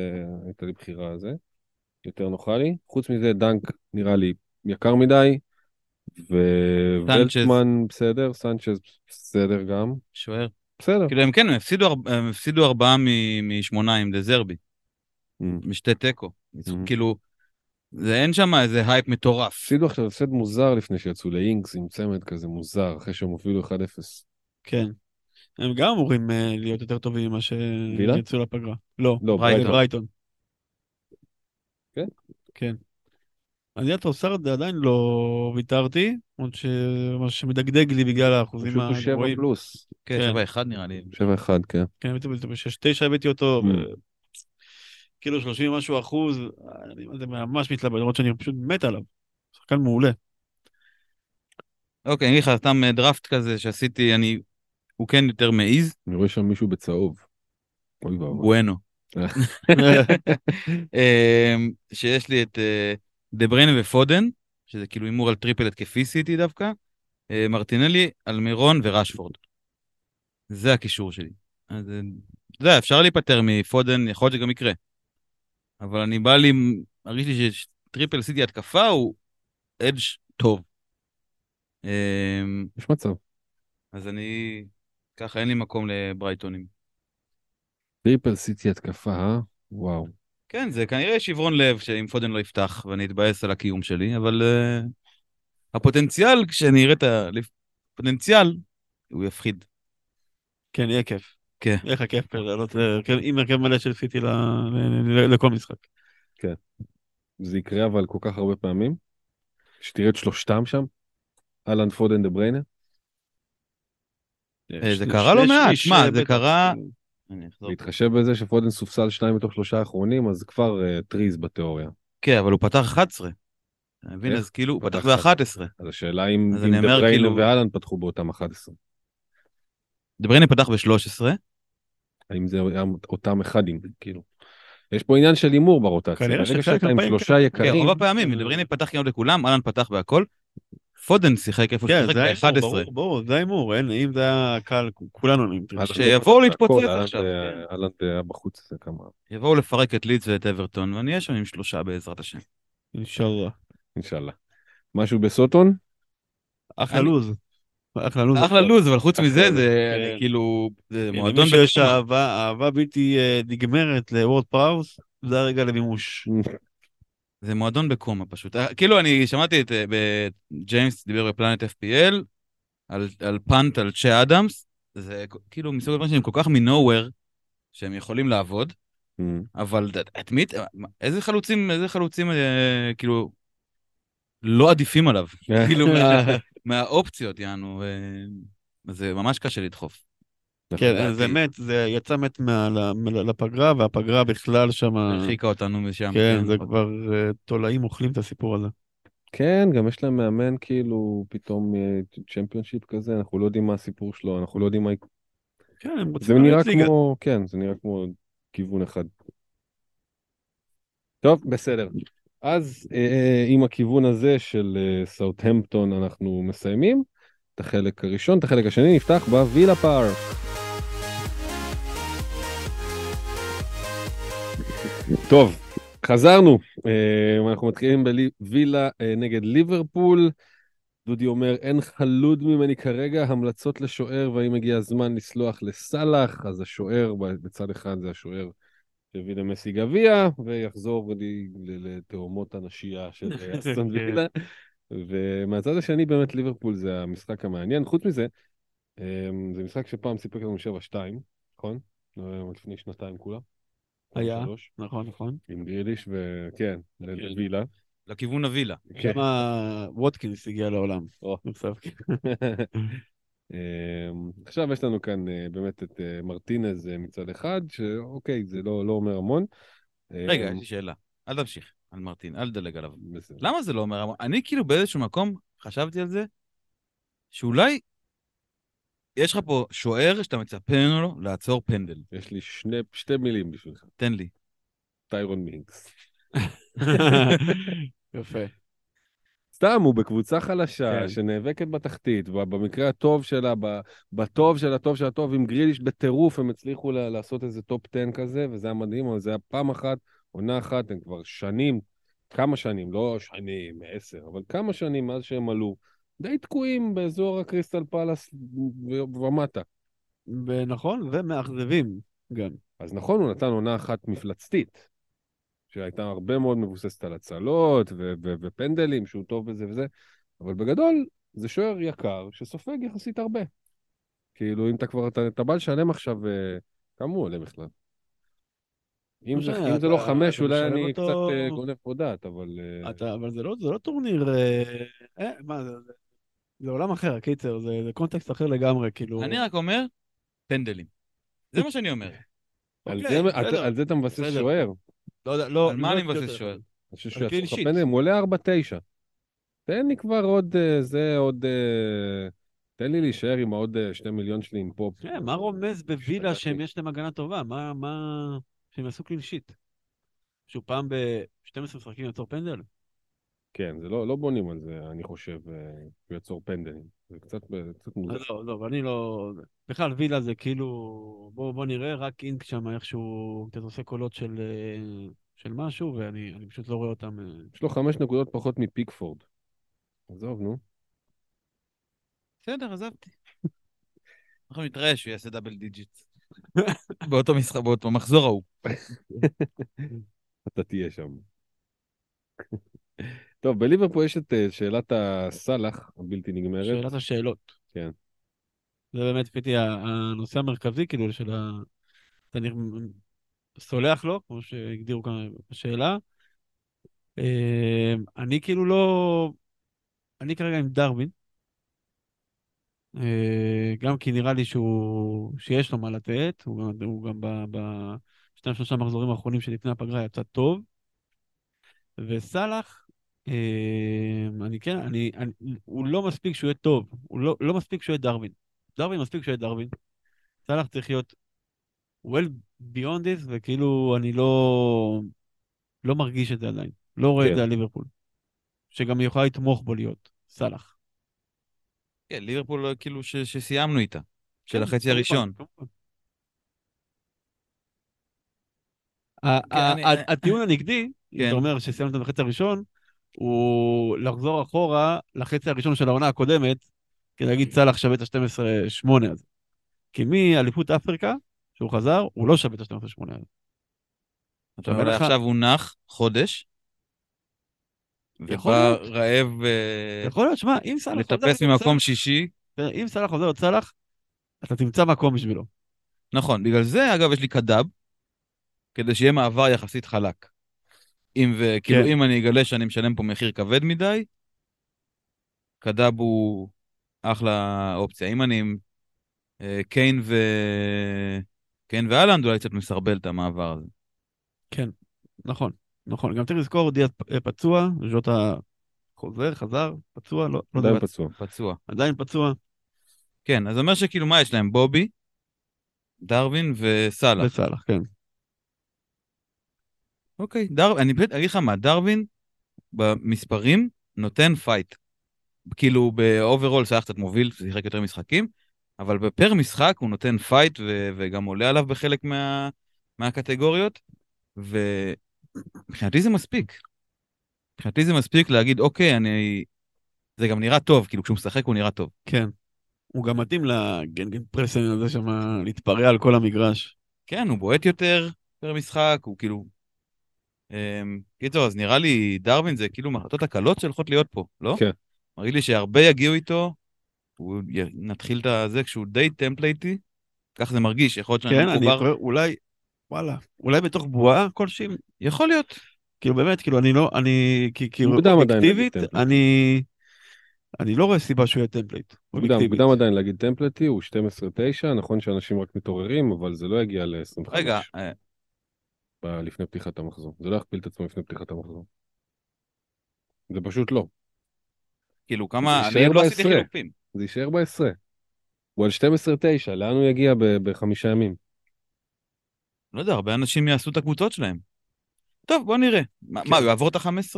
A: הייתה לי בחירה על זה, יותר נוחה לי. חוץ מזה, דנק נראה לי יקר מדי, ולטמן בסדר, סנצ'ז בסדר גם,
B: שוער.
A: בסדר.
B: כאילו, הם כן, הם הפסידו ארבע- הם הפסידו ארבעה מ- משמונה עם דזרבי,
A: אמ.
B: משתי תיקו.
A: אהמ.
B: כאילו, זה אין שם איזה הייפ מטורף.
A: הפסידו עכשיו הפסד מוזר לפני שיצאו לאינקס עם צמד כזה מוזר, אחרי שהם הובילו 1-0.
C: כן. הם גם אמורים אה, להיות יותר טובים ממה? שיצאו לפגרה. לא,
A: לא,
B: ברייטון.
C: ברייטון.
A: כן?
C: כן. אני על טרוסארד עדיין לא ויתרתי, למרות שמה שמדגדג לי בגלל האחוזים
A: פשוט הוא 7
C: הגבוהים.
A: פלוס.
B: כן,
C: כן.
B: שבע אחד נראה לי.
A: 7-1, כן.
C: כן, הבאתי אותו בשש תשע, הבאתי אותו, כאילו 30 ומשהו אחוז, אני זה ממש מתלבט, למרות שאני פשוט מת עליו. שחקן מעולה.
B: אוקיי, אני אגיד לך, סתם אה, דראפט כזה שעשיתי, אני... הוא כן יותר מעיז,
A: אני רואה שם מישהו בצהוב. אוי ואבוי.
B: בואנה. (laughs) (laughs) אמ, שיש לי את אה, דה בריינה ופודן, שזה כאילו הימור על triple התקפי סיטי דווקא, אה, מרטינלי, אלמירון ורשפורד. זה הקישור שלי. אז אתה יודע, אפשר להיפטר מפודן, יכול להיות שגם יקרה. אבל אני בא לי, מרגיש לי ש triple סיטי התקפה הוא edge טוב. אמ,
A: יש מצב.
B: אז אני, ככה אין לי מקום לברייטונים.
A: triple סיטי התקפה, אה? וואו.
B: כן, זה כנראה שברון לב שאם פודן לא יפתח ואני אתבאס על הקיום שלי, אבל uh, הפוטנציאל, כשאני אראה את הפוטנציאל, הוא יפחיד.
C: כן, יהיה כיף.
B: כן.
C: יהיה לך כיף לעלות ל- כן, עם הרכב מלא של סיטי ל- ל- ל- לכל משחק.
A: זה יקרה אבל כל כך הרבה פעמים. שתראה את שלושתם שם. אהלן פודן דה בריינה.
B: אה, זה קרה לא מעט, שמע,
C: אה,
B: זה. קרה-.
A: בהתחשב בזה שפודן סופסל שניים מתוך שלושה האחרונים, אז כבר uh, טריז בתיאוריה.
B: כן, אבל הוא פתח 11. אתה מבין?
A: איך?
B: אז כאילו, הוא
A: פתח
B: פתח ב-11.
A: אז השאלה אם בריינה
B: כאילו-
A: ואהלן פתחו באותם 11.
B: דבריינה פתח ב-13,
A: האם זה אותם אחדים, כאילו. יש פה עניין של הימור ברוטציה.
C: כנראה
A: עם
C: מהפעמים
A: שלושה
B: כן,
A: יקרים,
B: רוב הפעמים, מדברים פתח כמעט לכולם, אהלן פתח בהכל. פודן שיחק איפה
C: כן, זה ההימור,
B: ב-11.
C: ברור, ברור, זה ההימור, אין- אם זה היה קל, כולנו.
A: אז
B: שיבואו להתפוצץ עכשיו,
A: אה,
B: כן.
A: אהלנד היה בחוץ איזה כמה,
B: יבואו לפרק את לידס ואת אברטון, ואני אהיה שם עם שלושה בעזרת השם.
C: אינשאללה.
A: אינשאללה. משהו בסוטון?
C: אחלה לוז. אחלה לוז.
B: אחלה לוז, אבל חוץ מזה, זה
C: כן.
B: אני כאילו, זה מועדון
C: שיש. אהבה, אהבה בלתי אה, נגמרת לוורד פראוס, זה הרגע למימוש. (laughs)
B: זה מועדון בקומה פשוט. אה, כאילו, אני שמעתי את אה, ג'יימס דיבר בפלנט FPL, על, על פאנט על צ'ה אדמס, זה כאילו מסוג הדברים שהם כל כך מנוהוור, שהם יכולים לעבוד, אבל את- את מי, איזה חלוצים, איזה חלוצים, אה, כאילו, לא עדיפים עליו, כאילו, (laughs) מה- מהאופציות, יענו, אה, זה ממש קשה לדחוף.
C: כן, זה. מת, זה יצא מת לפגרה, והפגרה בכלל שם...
B: הרחיקה אותנו משם.
C: כן, זה כבר אה, תולעים אוכלים את הסיפור הזה.
A: כן, גם יש להם מאמן כאילו פתאום צ'מפיונשיפ כזה, אנחנו לא יודעים מה הסיפור שלו, אנחנו לא יודעים מה...
C: כן, הם רוצים
A: זה נראה. כמו, כן, זה נראה כמו כיוון אחד. טוב, בסדר. אז אה, אה, עם הכיוון הזה של אה, סאוטהמפטון אנחנו מסיימים את החלק הראשון, את החלק השני נפתח בווילה פארק. טוב, חזרנו, אה, אנחנו מתחילים בווילה אה, נגד ליברפול. דודי אומר, אין חלוד ממני כרגע, המלצות לשוער, והאם הגיע הזמן לסלוח לסאלח, אז השוער בצד אחד זה השוער שהביא למסי גביע, ויחזור לי ל- לתהומות הנשייה של (laughs) אסטון וילה. ומהצד השני באמת ליברפול זה המשחק המעניין. חוץ מזה, אה, זה משחק שפעם סיפק לנו 7-2, נכון? אה, לפני שנתיים כולה.
C: היה.
A: שלוש,
C: נכון, נכון.
A: עם גריליש וכן, לווילה.
B: לכיוון הווילה.
A: כן.
C: כמה ווטקינס הגיע לעולם. (laughs)
A: אמ, עכשיו יש לנו כאן אה, באמת את אה, מרטינז אה, מצד אחד, שאוקיי, זה לא לא אומר המון.
B: רגע,
A: אמ,
B: יש לי שאלה. אל תמשיך על מרטינס, אל תדלג עליו.
A: בסדר.
B: למה זה לא אומר המון? אני כאילו באיזשהו מקום חשבתי על זה, שאולי יש לך פה שוער שאתה מצפה ממנו לעצור פנדל.
A: יש לי שני- שתי מילים בשבילך,
B: תן לי.
A: טיירון מינקס. (laughs)
C: יפה.
A: סתם, הוא בקבוצה חלשה,
C: כן.
A: שנאבקת בתחתית, במקרה הטוב שלה, ב- בטוב של הטוב של הטוב, עם גריליש בטירוף, הם הצליחו לעשות איזה top 10 כזה, וזה היה מדהים, אבל זה היה פעם אחת, עונה אחת, הם כבר שנים, כמה שנים, לא שנים, עשר, אבל כמה שנים מאז שהם עלו, די תקועים באזור הקריסטל פלאס ומטה.
C: ונכון, ומאכזבים גם.
A: אז נכון, הוא נתן עונה אחת מפלצתית, שהייתה הרבה מאוד מבוססת על הצלות ו- ו- ופנדלים, שהוא טוב בזה וזה, אבל בגדול, זה שוער יקר שסופג יחסית הרבה. כאילו, אם אתה כבר, אתה, אתה בא לשלם עכשיו, אה, כמה הוא עולה בכלל? אם זה, אם זה לא חמש, אולי אני
C: אותו-
A: קצת אה, גונב פה דעת, אבל... אה,
C: אתה, אבל זה לא, זה לא טורניר... אה, מה זה, זה, עולם אחר, קיצר, זה, זה קונטקסט אחר לגמרי, כאילו...
B: אני רק אומר, פנדלים. זה מה שאני אומר.
A: על
C: אוקיי,
A: זה-
C: בסדר.
A: על זה אתה מבסס. שוער.
C: לא יודע, לא...
B: על מה אני מבסס. שוער?
A: אני חושב
C: על
A: שהוא לך
C: שיט.
A: פנדלים, הוא עולה 4-9. תן לי כבר עוד, אה, זה עוד... אה, תן לי להישאר עם העוד אה, שני מיליון שלי עם פופ.
C: כן, מה רומז בווילה. שהם יש להם הגנה טובה? מה, מה... שהם יעשו קלין שיט. שהוא פעם ב-12 משחקים יעצור פנדל?
A: כן, זה לא, לא בונים על זה, אני חושב, אה, הוא יעצור פנדלים. זה קצת, קצת מוזר.
C: לא, לא, ואני לא... בכלל, וילה זה כאילו... בוא, בוא נראה, רק אינק שם איכשהו קצת עושה קולות של, אה, של משהו, ואני אני פשוט לא רואה אותם... אה.
A: יש לו חמש נקודות פחות מפיקפורד. עזוב, נו.
B: בסדר, עזבתי. (laughs) אנחנו נתראה שהוא יעשה double digit. (laughs) באותו משחק, באותו מחזור ההוא. (laughs)
A: אתה תהיה שם. טוב, בליברפול יש את אה, שאלת הסאלח הבלתי נגמרת.
C: שאלת השאלות.
A: כן.
C: זה באמת, פיתי, הנושא המרכזי, כאילו, של ה... אתה נ- סולח לו, כמו שהגדירו כאן בשאלה. אה, אני כאילו לא... אני כרגע עם דרווין. אה, גם כי נראה לי שהוא... שיש לו מה לתת, הוא גם, הוא גם ב... ב... שניים שלושה מחזורים האחרונים שלפני הפגרה יצא טוב. וסאלח, אני כן, אני, אני, הוא לא מספיק שהוא יהיה טוב, הוא לא, לא מספיק שהוא יהיה דרווין. דרווין מספיק שהוא יהיה דרווין. סאלח צריך להיות well, beyond this, וכאילו אני לא, לא מרגיש את זה עדיין. לא רואה את
A: כן.
C: זה על ליברפול. שגם היא יכולה לתמוך בו להיות, סאלח.
B: כן, ליברפול כאילו ש- שסיימנו איתה, של
C: כן,
B: החצי הראשון. כן,
C: ה-
B: אני-
C: ה- הטיעון הנגדי,
B: כן.
C: אתה אומר שסיימנו את החצי הראשון, הוא לחזור אחורה לחצי הראשון של העונה הקודמת, כדי להגיד סאלח שווה את ה-12-8 הזה. כי מאליפות אפריקה, שהוא חזר, הוא לא שווה את ה-12-8 הזה. לך-
B: עכשיו הוא נח חודש, ובא. רעב אה,
C: יכול להיות, שמע, אם סאלח חוזר...
B: לטפס
C: להיות
B: ממקום שישי.
C: אם סאלח חוזר להיות סאלח, אתה תמצא מקום בשבילו.
B: נכון, בגלל זה, אגב, יש לי קדאב, כדי שיהיה מעבר יחסית חלק. אם וכאילו,
C: כן.
B: אם אני אגלה שאני משלם פה מחיר כבד מדי, קדאב הוא אחלה אופציה. אם אני עם אה, קיין ו... קיין ואלנד, אולי קצת מסרבל את המעבר הזה.
C: נכון, נכון. גם צריך לזכור, דיאז פ- פצוע, ז'וטה חוזר, חזר, פצוע, לא, לא יודע,
A: עדיין פצוע.
B: פצוע.
C: עדיין פצוע,
B: כן, אז זה אומר שכאילו, מה יש להם? בובי, דרווין וסאלח.
C: וסאלח, כן.
B: אוקיי, דר... אני באמת אגיד לך מה, דרווין במספרים נותן fight. כאילו ב overall סאלח קצת מוביל, שיחק יותר משחקים, אבל בפר משחק הוא נותן fight ו... וגם עולה עליו בחלק מה... מהקטגוריות, ומבחינתי זה מספיק. מבחינתי זה מספיק להגיד, אוקיי, אני... זה גם נראה טוב, כאילו כשהוא משחק הוא נראה טוב.
C: כן. הוא גם מתאים ל gegenpressing הזה שם, להתפרע על כל המגרש.
B: כן, הוא בועט יותר פר משחק, הוא כאילו... אמ, קיצור, אז נראה לי דרווין זה כאילו מהחלטות הקלות שהולכות להיות פה, לא?
A: כן.
B: מרגיש לי שהרבה יגיעו איתו, הוא. נתחיל את זה כשהוא די template י, כך זה מרגיש, יכול להיות שאני
C: כן, אני
B: מחובר,
C: קורא, אולי, וואלה, אולי בתוך בועה כלשהי,
B: יכול להיות.
C: כאילו באמת, כאילו אני לא, אני, כאילו אובייקטיבית,
A: template.
C: אני, אני לא רואה סיבה שהוא יהיה template,
A: מוקדם. מוקדם עדיין להגיד template י, הוא 12-9, נכון שאנשים רק מתעוררים, אבל זה לא יגיע ל-25
B: רגע, אה,
A: לפני פתיחת המחזור. זה לא יכפיל את עצמו לפני פתיחת המחזור. זה פשוט לא.
B: כאילו כמה,
A: זה
B: אני לא עשיתי. חילופים.
A: זה יישאר בעשרה. הוא על 12-9, לאן הוא יגיע בחמישה ימים?
B: לא יודע, הרבה אנשים יעשו את הקבוצות שלהם. טוב, בוא נראה. מה,
A: כן.
B: מה, הוא יעבור את ה-15?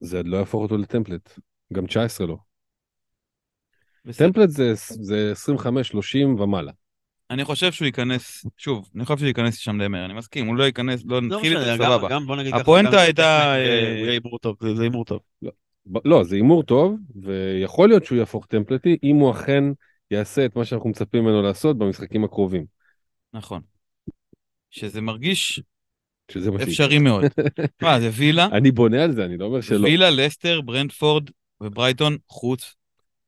A: זה לא יהפוך אותו לטמפלט. גם 19 לא.
B: בסדר.
A: טמפלט זה, זה 25-30 ומעלה.
B: אני חושב שהוא ייכנס, שוב, אני חושב שהוא ייכנס שם למר, אני מסכים, הוא לא ייכנס, לא
C: לא
B: נתחיל
C: משנה,
B: איתו,
C: גם-
B: סבבה.
C: גם בוא נגיד ככה,
B: הפואנטה הייתה,
C: זה-
B: אה,
C: הוא יהיה הימור טוב, זה זה הימור טוב.
A: ב- לא, זה הימור טוב, ויכול להיות שהוא יהפוך טמפלטי, אם הוא אכן יעשה את מה שאנחנו מצפים ממנו לעשות במשחקים הקרובים.
B: נכון. שזה מרגיש
A: שזה מה.
B: אפשרי מאוד. (laughs) מה, זה וילה,
A: אני בונה על זה, אני לא אומר שלא.
B: וילה, לסטר, ברנדפורד וברייטון, חוץ,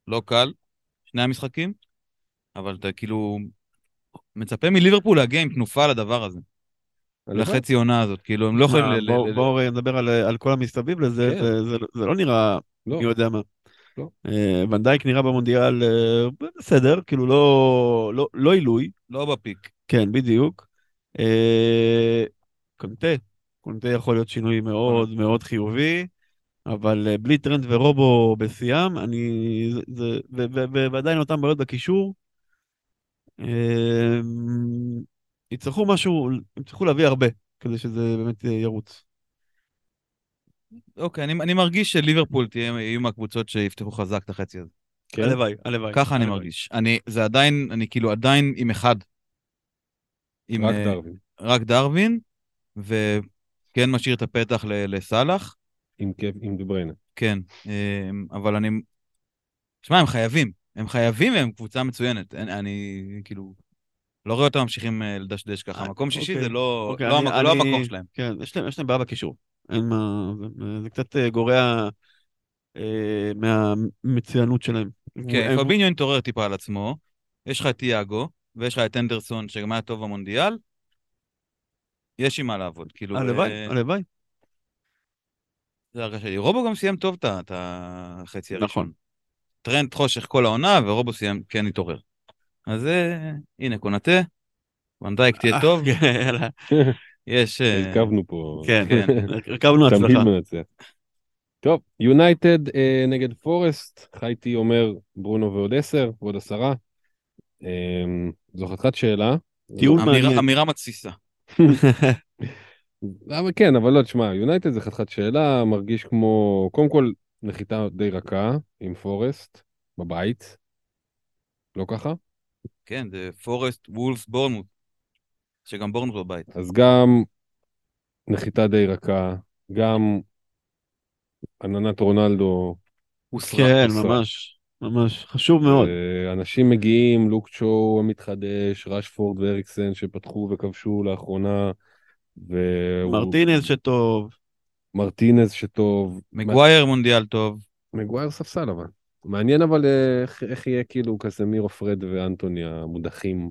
B: לא קל, שני המשחקים, אבל אתה כאילו מצפה מליברפול להגיע עם תנופה לדבר הזה. לחצי עונה הזאת, כאילו הם לא יכולים...
C: בואו נדבר על- על כל המסביב לזה,
A: כן.
C: זה- לא נראה
A: לא.
C: מי יודע מה.
A: לא.
C: אה, ונדייק נראה במונדיאל אה, בסדר, כאילו לא, לא, לא עילוי,
B: לא בפיק.
C: כן, בדיוק. אה, קונטה, קונטה יכול להיות שינוי מאוד מאוד חיובי, אבל בלי טרנד ורובו בשיאם, אני... ועדיין אותם בעיות בקישור. אה, יצטרכו משהו, הם יצטרכו להביא הרבה, כדי שזה באמת אה, ירוץ.
B: אוקיי, אני, אני מרגיש שליברפול תהיה, יהיו מהקבוצות שיפתחו חזק את החצי הזה.
A: כן?
C: הלוואי, הלוואי.
B: ככה אני
C: הלוואי.
B: מרגיש. אני, זה עדיין, אני כאילו עדיין עם אחד. עם,
A: רק
B: אה,
A: דרווין.
B: רק דרווין, וכן משאיר את הפתח ל- לסאלח,
A: עם עם דבריינה.
B: כן. אה, אבל אני... שמע, הם חייבים. הם חייבים והם קבוצה מצוינת. אני, אני כאילו... לא רואה אותם ממשיכים אה, לדשדש ככה.
C: אה,
B: מקום שישי
C: אוקיי.
B: זה לא,
C: אוקיי,
B: לא,
C: אני-
B: לא
C: אני-
B: המקום שלהם.
C: כן, יש להם, יש להם בעיה בקישור. אין מה... זה, קצת אה, גורע אה, מהמצוינות שלהם.
B: כן,
C: הם-
B: פביניו התעורר טיפה על עצמו, יש לך את תיאגו, ויש לך את אנדרסון, שגם היה טוב במונדיאל, יש עם מה לעבוד, כאילו...
C: הלוואי,
B: אה,
C: הלוואי.
B: זה הרגשה שלי. רובו גם סיים טוב את החצי הראשון.
C: נכון.
B: טרנד חושך כל העונה, ורובו סיים, כן התעורר. אז אה, הנה, קונאטה, ואן דייק תהיה טוב,
C: כן.
B: יש... אה,
A: הרכבנו פה.
C: כן,
B: כן.
C: הרכבנו
A: תמיד
C: הצלחה.
A: מנצח. טוב, יונייטד אה, נגד פורסט, חייתי אומר ברונו ועוד עשר, ועוד עשרה. אה, זו חתיכת שאלה,
C: טיעון
B: אמירה-
C: מעניין.
B: אמירה מתסיסה. (laughs)
A: אבל כן, אבל לא, תשמע, יונייטד זה חתיכת שאלה, מרגיש כמו, קודם כל, נחיתה די רכה עם פורסט בבית. לא ככה?
B: כן, זה פורסט, וולפס, בורנמוט. שגם בורנמוט בבית.
A: אז גם נחיתה די רכה, גם עננת רונלדו,
B: הוסרה.
C: כן,
A: הוסרה.
C: ממש, ממש, חשוב מאוד.
A: אנשים מגיעים, לוק צ'ו המתחדש, רשפורד ואריקסן שפתחו וכבשו לאחרונה,
C: מרטינז שטוב,
A: מרטינז שטוב,
B: מגווייר מונדיאל טוב.
A: מגווייר ספסל אבל. מעניין אבל אה, איך, איך יהיה כאילו קזמירו, פרד ואנטוני המודחים.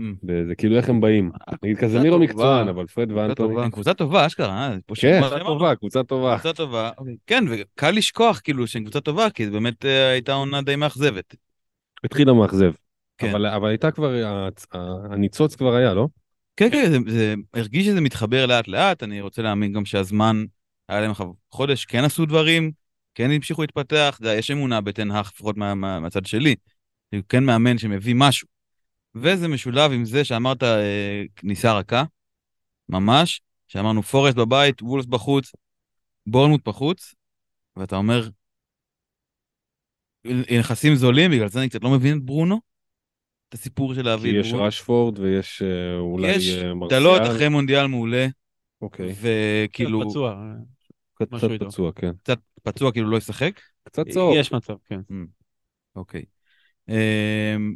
B: Mm.
A: וזה כאילו איך הם באים. נגיד קזמירו. מקצוען, אבל פרד ואנטוני.
B: קבוצה טובה, אשכרה, אה?
A: כן, קבוצה. טובה, קבוצה טובה.
B: קבוצה טובה. כן, וקל לשכוח כאילו שהם קבוצה טובה, כי באמת אה, הייתה עונה די מאכזבת.
A: התחילה מאכזב.
B: כן.
A: אבל, הייתה כבר, הניצוץ כבר היה, לא?
B: כן, כן, זה, זה הרגיש שזה מתחבר לאט לאט, אני רוצה להאמין גם שהזמן, היה להם חודש, כן עשו דברים, כן המשיכו להתפתח, זה, יש אמונה בטנהך, לפחות מה, מה, מהצד שלי, הוא כן מאמן שמביא משהו. וזה משולב עם זה שאמרת אה, כניסה רכה, ממש, שאמרנו פורסט בבית, וולס בחוץ, בורנמוט בחוץ, ואתה אומר, נכסים זולים, בגלל זה אני קצת לא מבין את ברונו, את הסיפור של
A: כי
B: להביא את
A: יש
B: ברונו.
A: רשפורד ויש אה, אולי
B: יש
A: אה, מרסיאל.
B: דלות אחרי מונדיאל מעולה,
A: אוקיי.
B: וכאילו,
C: כן, פצוע,
A: קצת. פצוע, כן.
B: קצת פצוע, כאילו לא ישחק.
A: קצת צהוב.
C: יש מצב, כן.
B: אוקיי. אמ,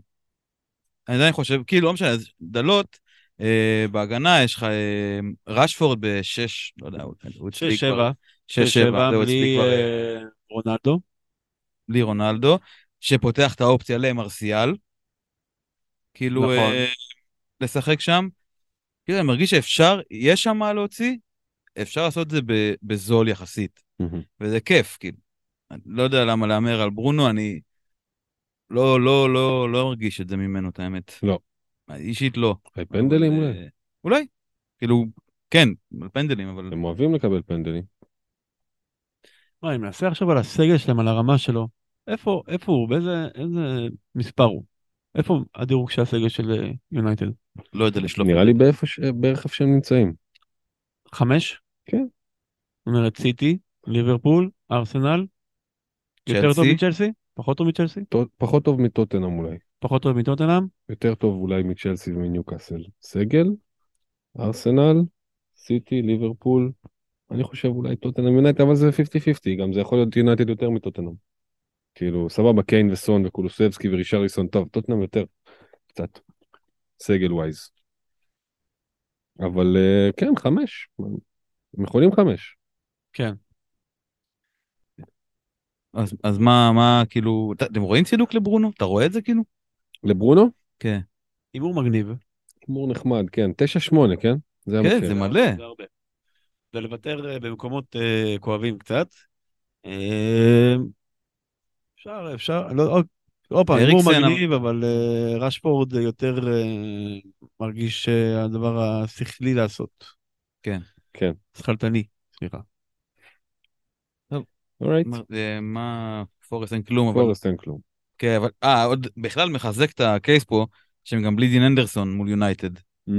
B: אני עדיין חושב, כאילו, לא משנה, דלות, אה, בהגנה יש לך אה, רשפורד בשש, לא יודע, הוא
C: שש,
B: כבר-
C: שבע,
B: שש, שבע, זהו,
C: בלי
B: כבר, אה,
C: רונלדו.
B: בלי רונלדו, שפותח את האופציה למרסיאל, כאילו,
C: נכון.
B: לשחק שם. כאילו, אני מרגיש שאפשר, יש שם מה להוציא, אפשר לעשות את זה ב- בזול יחסית. וזה כיף, כאילו. אני לא יודע למה להמר על ברונו, אני לא, לא, לא, לא מרגיש את זה ממנו, את האמת.
A: לא.
B: אישית לא.
A: פנדלים אולי?
B: אה, אולי. כאילו, כן, פנדלים, אבל...
A: הם אוהבים לקבל פנדלים.
C: מה, אני מנסה עכשיו על הסגל שלהם, על הרמה שלו. איפה, איפה הוא? באיזה איזה מספר הוא? איפה הדירוג של הסגל של אה, יונייטד?
B: לא יודע לשלוף.
A: נראה לי באיפה ש- בערך איפה שהם נמצאים.
C: חמש?
A: כן.
C: זאת אומרת סיטי, ליברפול, ארסנל. יותר טוב
B: צ'לסי.
C: מצ'לסי? פחות טוב מצ'לסי?
A: פחות טוב מטוטנאם אולי.
C: פחות טוב מטוטנאם?
A: יותר טוב אולי מצ'לסי ומניוקאסל. סגל, ארסנל, סיטי, ליברפול. אני חושב אולי טוטנאם יונייטד, אבל זה 50-50, גם זה יכול להיות יונייטד יותר מטוטנאם. כאילו, סבבה, קיין וסון וקולוסבסקי ורישריסון, טוב, טוטנאם יותר, קצת, סגל ווייז. אבל אה, כן, חמש. הם יכולים חמש.
C: כן.
B: אז, אז מה, מה, כאילו, אתה- אתם רואים צידוק לברונו? אתה רואה את זה, כאילו?
A: לברונו?
B: כן.
C: הימור מגניב.
A: הימור נחמד, כן, 9-8, כן? זה
B: כן,
A: המחיר.
B: זה מלא.
C: זה הרבה. זה לוותר אה, במקומות אה, כואבים קצת. אה, אפשר, אפשר, לא, עוד- פעם, הימור מגניב, אבל אה, רשפורד יותר אה, מרגיש אה, הדבר השכלי לעשות.
B: כן.
A: כן.
C: שכלתני, סליחה.
A: alright,
B: מה, אה, מה, פורסט אין כלום, אבל...
A: פורסט אין כלום.
B: כן, אבל... אה, עוד בכלל מחזק את ה case פה, שהם גם בלי דין הנדרסון מול יונייטד.
A: Mm,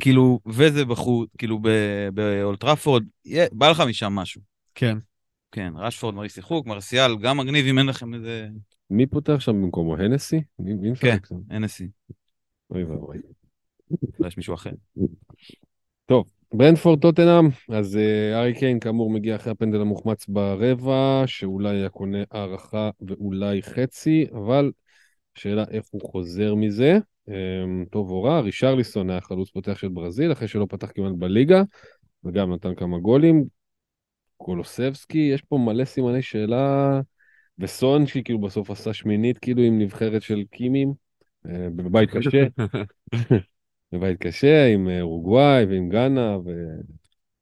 B: כאילו, וזה בחוץ, כאילו ב- באולד טראפורד, בא לך משם משהו.
C: כן.
B: כן, רשפורד, מריס שיחוק, מרסיאל, גם מגניב אם אין לכם איזה
A: מי פותח שם במקומו? הנסי? מי
B: כן.
A: משחק שם?
B: NSC,
A: אוי ואבוי.
B: אולי יש מישהו אחר.
A: טוב, ברנפורד טוטנאם, אז אה, ארי קיין כאמור מגיע אחרי הפנדל המוחמץ ברבע, שאולי היה קונה הערכה ואולי חצי, אבל שאלה איך הוא חוזר מזה. אה, טוב או רע, רישרליסון היה חלוץ פותח של ברזיל, אחרי שלא פתח כמעט בליגה, וגם נתן כמה גולים. קולוסבסקי, יש פה מלא סימני שאלה, וסון שכאילו בסוף עשה שמינית כאילו עם נבחרת של קימים, אה, בבית קשה. (laughs) בבית קשה עם אה, אורוגוואי ועם גאנה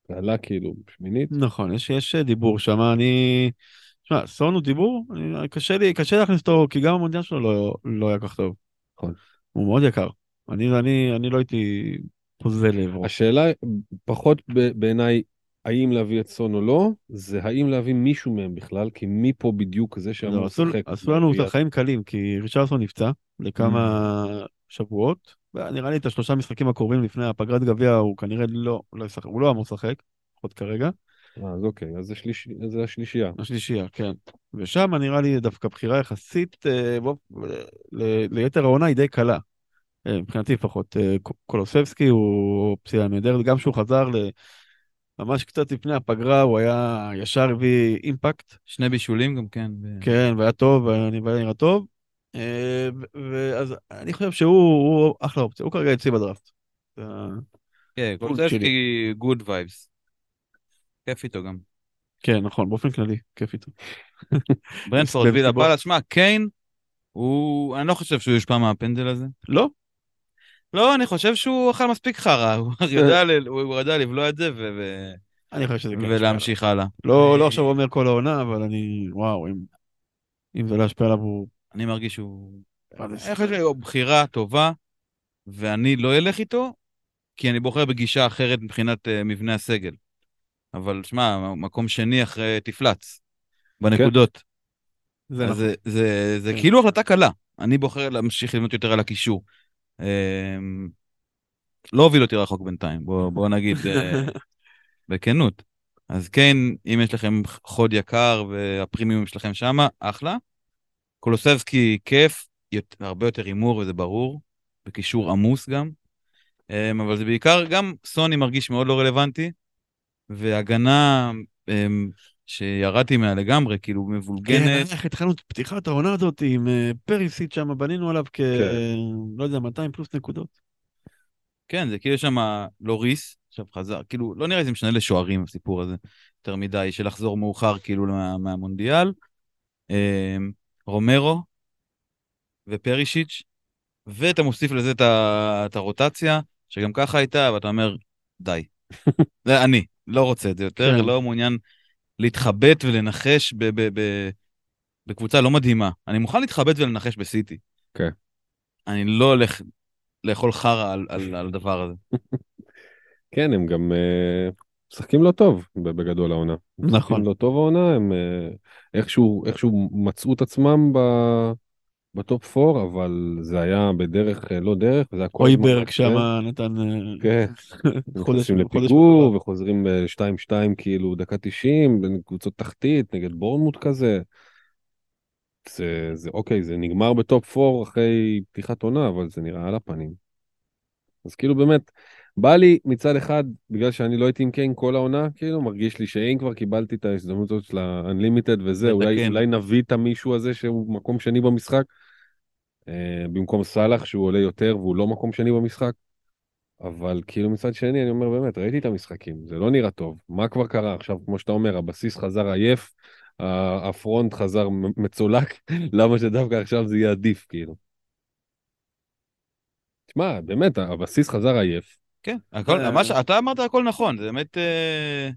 A: ועלה כאילו שמינית.
C: נכון, יש, יש דיבור שם, אני... תשמע, סון הוא דיבור, אני, קשה לי, קשה להכניס אותו, כי גם המונדיאל שלו לא, לא היה כך טוב.
A: נכון.
C: הוא מאוד יקר. אני, אני, אני לא הייתי פוזל לעברו.
A: השאלה פחות בעיניי האם להביא את סון או לא, זה האם להביא מישהו מהם בכלל, כי מי פה בדיוק זה שאמור
C: לא, עשו,
A: לשחק.
C: עשו לנו את החיים קלים, כי ריצ'רסון נפצע לכמה שבועות. נראה לי את השלושה משחקים הקרובים לפני הפגרת גביע הוא כנראה לא, לא ישחק, הוא לא אמור לשחק, לפחות כרגע.
A: אה, אז אוקיי, אז זה, שליש... זה השלישייה.
C: השלישייה, כן. ושם נראה לי דווקא בחירה יחסית, אה, בוא, ל... ליתר העונה היא די קלה. אה, מבחינתי לפחות. אה, קולוסבסקי הוא אופציה נהדרת, גם שהוא חזר ל... ממש קצת לפני הפגרה, הוא היה ישר הביא impact.
B: שני בישולים גם כן.
C: כן, והיה טוב, והיה נראה טוב. ואז אני חושב שהוא אחלה אופציה, הוא כרגע אצלי בדראפט.
B: כן, קולוסבסקי good vibes. כיף איתו גם.
C: כן, נכון, באופן כללי, כיף איתו. (laughs)
B: ברנפורד (laughs) וילה פאלאס, שמע, קיין, הוא, אני לא חושב שהוא יושפע מהפנדל הזה.
C: לא?
B: לא, אני חושב שהוא אכל מספיק חרא, הוא (laughs) ידע לבלוע את זה
C: אני חושב שזה כן
B: ולהמשיך הלאה.
C: לא, לא עכשיו אומר כל העונה, אבל אני, וואו, אם זה לא ישפיע עליו הוא...
B: אני מרגיש שהוא... אני חושב שהוא בחירה טובה, ואני לא אלך איתו, כי אני בוחר בגישה אחרת מבחינת אה, מבנה הסגל. אבל שמע, מקום שני אחרי תפלץ, בנקודות. כן. זה, נכון. זה, זה, זה כן. כאילו החלטה קלה. אני בוחר להמשיך לבנות יותר על הקישור. אמ, לא הוביל אותי רחוק בינתיים, בוא, בוא נגיד אה, (laughs) בכנות. אז כן, אם יש לכם חוד יקר והפרימיום שלכם שמה, אחלה. קולוסבסקי כיף, הרבה יותר הימור וזה ברור, בקישור עמוס גם. אמ, אבל זה בעיקר, גם סוני מרגיש מאוד לא רלוונטי. והגנה אמ, שירדתי ממנה לגמרי, כאילו מבולגנת.
C: כן, איך התחלנו את פתיחת העונה הזאת עם אה, פריסיט שם, בנינו עליו כ... כן. לא יודע, 200 פלוס נקודות.
B: כן, זה כאילו שם לוריס, עכשיו חזר, כאילו, לא נראה לי זה משנה לשוערים הסיפור הזה, יותר מדי, של לחזור מאוחר כאילו מה, מהמונדיאל. רומרו ופרישיץ', ואתה מוסיף לזה את הרוטציה, שגם ככה הייתה, ואתה אומר, די. (laughs) זה אני, לא רוצה את זה יותר, כן. לא מעוניין להתחבט ולנחש ב- ב- ב- בקבוצה לא מדהימה. אני מוכן להתחבט ולנחש בסיטי.
A: כן.
B: אני לא הולך לאכול חרא על, על, על הדבר הזה. (laughs)
A: כן, הם גם uh, משחקים לא טוב בגדול העונה.
C: נכון.
A: משחקים לא טוב העונה, הם uh, איכשהו, איכשהו מצאו את עצמם ב... ב top 4, אבל זה היה בדרך, אה, לא דרך, זה היה
C: כל הזמן. הויברג שם נתן...
A: כן, (laughs) נכנסים לפיגור וחוזרים ב-2-2 כאילו דקה 90, בין קבוצות תחתית נגד בורנמוט כזה. זה, זה אוקיי, זה נגמר ב top 4 אחרי פתיחת עונה, אבל זה נראה על הפנים. אז כאילו באמת, בא לי מצד אחד, בגלל שאני לא הייתי עם קיין כל העונה, כאילו מרגיש לי שאם כבר קיבלתי את ההזדמנות הזאת של ה-unlimited וזה, אולי, אולי נביא את המישהו הזה שהוא מקום שני במשחק, אה, במקום סאלח שהוא עולה יותר והוא לא מקום שני במשחק. אבל כאילו מצד שני אני אומר באמת, ראיתי את המשחקים, זה לא נראה טוב. מה כבר קרה עכשיו, כמו שאתה אומר, הבסיס חזר עייף, הפרונט חזר מצולק, (laughs) למה שדווקא עכשיו זה יהיה עדיף כאילו. תשמע, באמת, הבסיס חזר עייף.
B: כן, הכל, אה, מה שאתה אמרת הכל נכון, זה באמת... אה,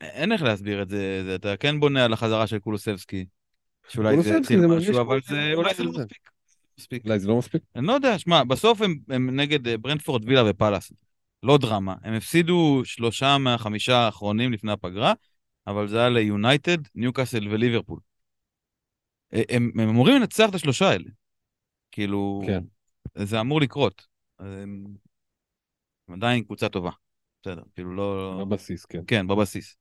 B: אין איך להסביר את זה, אתה כן בונה על החזרה של קולוסבסקי. שאולי זה יציל משהו, אבל זה, אולי זה לא מספיק.
A: מספיק. אולי זה לא מספיק?
B: אני לא יודע, שמע, בסוף הם, הם נגד אה, ברנדפורד, וילה ופאלאס. לא דרמה. הם הפסידו שלושה מהחמישה האחרונים לפני הפגרה, אבל זה היה ליונייטד, ניוקאסל וליברפול. הם, הם אמורים לנצח את השלושה האלה. כאילו, כן. זה אמור לקרות. הם, הם עדיין קבוצה טובה. בסדר, כאילו לא...
A: בבסיס, כן.
B: כן, בבסיס.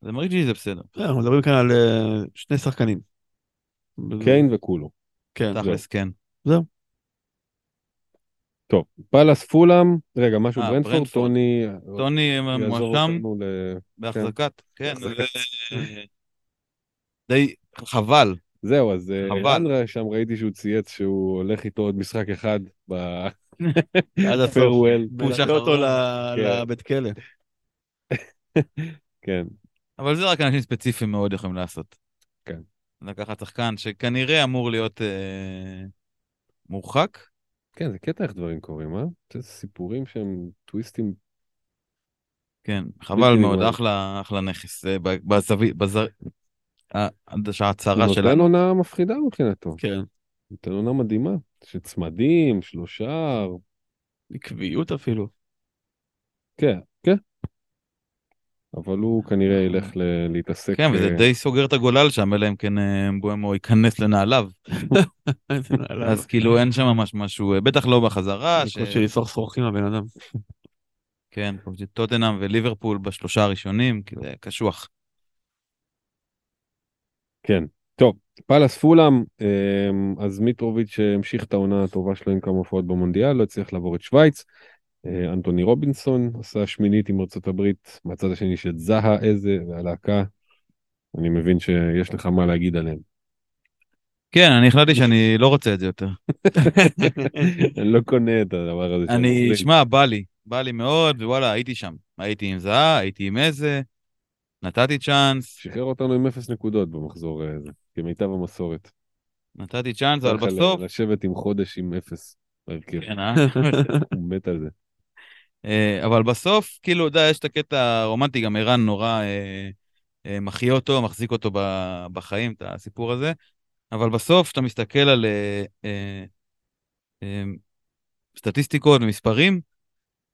B: זה מרגיש לי שזה בסדר.
C: כן, אנחנו מדברים כאן על אה, שני שחקנים.
A: קיין וכולו.
B: כן. תכלס, כן.
C: זהו.
A: טוב, פאלאס פולאם, רגע, משהו אה, ברנפורד, טוני...
B: טוני מואשם בהחזקת, כן, די חבל.
A: זהו, אז אנדרה אה, שם ראיתי שהוא צייץ שהוא הולך איתו עוד משחק אחד ב... (laughs)
C: עד הסוף. פוש אותו כן. לבית כלא. (laughs)
A: כן.
B: אבל זה רק אנשים ספציפיים מאוד יכולים לעשות.
A: כן.
B: לקחת שחקן שכנראה אמור להיות אה, מורחק.
A: כן, זה קטע איך דברים קורים, אה? זה סיפורים שהם טוויסטים.
B: כן, חבל מאוד, אחלה, אחלה נכס. בזר... שההצהרה שלנו.
A: נותן עונה מפחידה מבחינתו.
C: כן.
A: נותן עונה מדהימה, שצמדים, שלושה.
C: עקביות אפילו.
A: כן, כן. אבל הוא כנראה ילך להתעסק...
B: כן, וזה די סוגר את הגולל שם, אלא אם כן בואמו ייכנס לנעליו. (laughs) אז כאילו אין שם ממש משהו, בטח לא בחזרה.
C: בקושי לסחור שרוכים הבן אדם.
B: כן, טוטנאם וליברפול בשלושה הראשונים, כי זה קשוח.
A: כן, טוב, פאלאס פולאם, אמ, אז מיטרוביץ' המשיך את העונה הטובה שלו עם כמה הופעות במונדיאל, לא הצליח לעבור את שווייץ. אה, אנטוני רובינסון עשה שמינית עם ארצות הברית, מהצד השני של זהה איזה והלהקה. אני מבין שיש לך מה להגיד עליהם.
B: כן, אני החלטתי שאני לא רוצה את זה יותר. (laughs)
A: אני לא קונה את הדבר הזה.
B: אני, שמע, בא לי, בא לי מאוד, ווואלה, הייתי שם. הייתי עם זהה, הייתי עם איזה, נתתי צ'אנס.
A: שחרר אותנו עם אפס נקודות במחזור הזה, כמיטב המסורת.
B: נתתי צ'אנס, אבל בסוף...
A: לשבת עם חודש עם אפס בהרכב.
B: כן, אה? (laughs)
A: הוא מת על זה.
B: אה, אבל בסוף, כאילו, אתה יודע, יש את הקטע הרומנטי, גם ערן נורא אה, מחיה אותו, מחזיק אותו בחיים, את הסיפור הזה. אבל בסוף, כשאתה מסתכל על סטטיסטיקות ומספרים,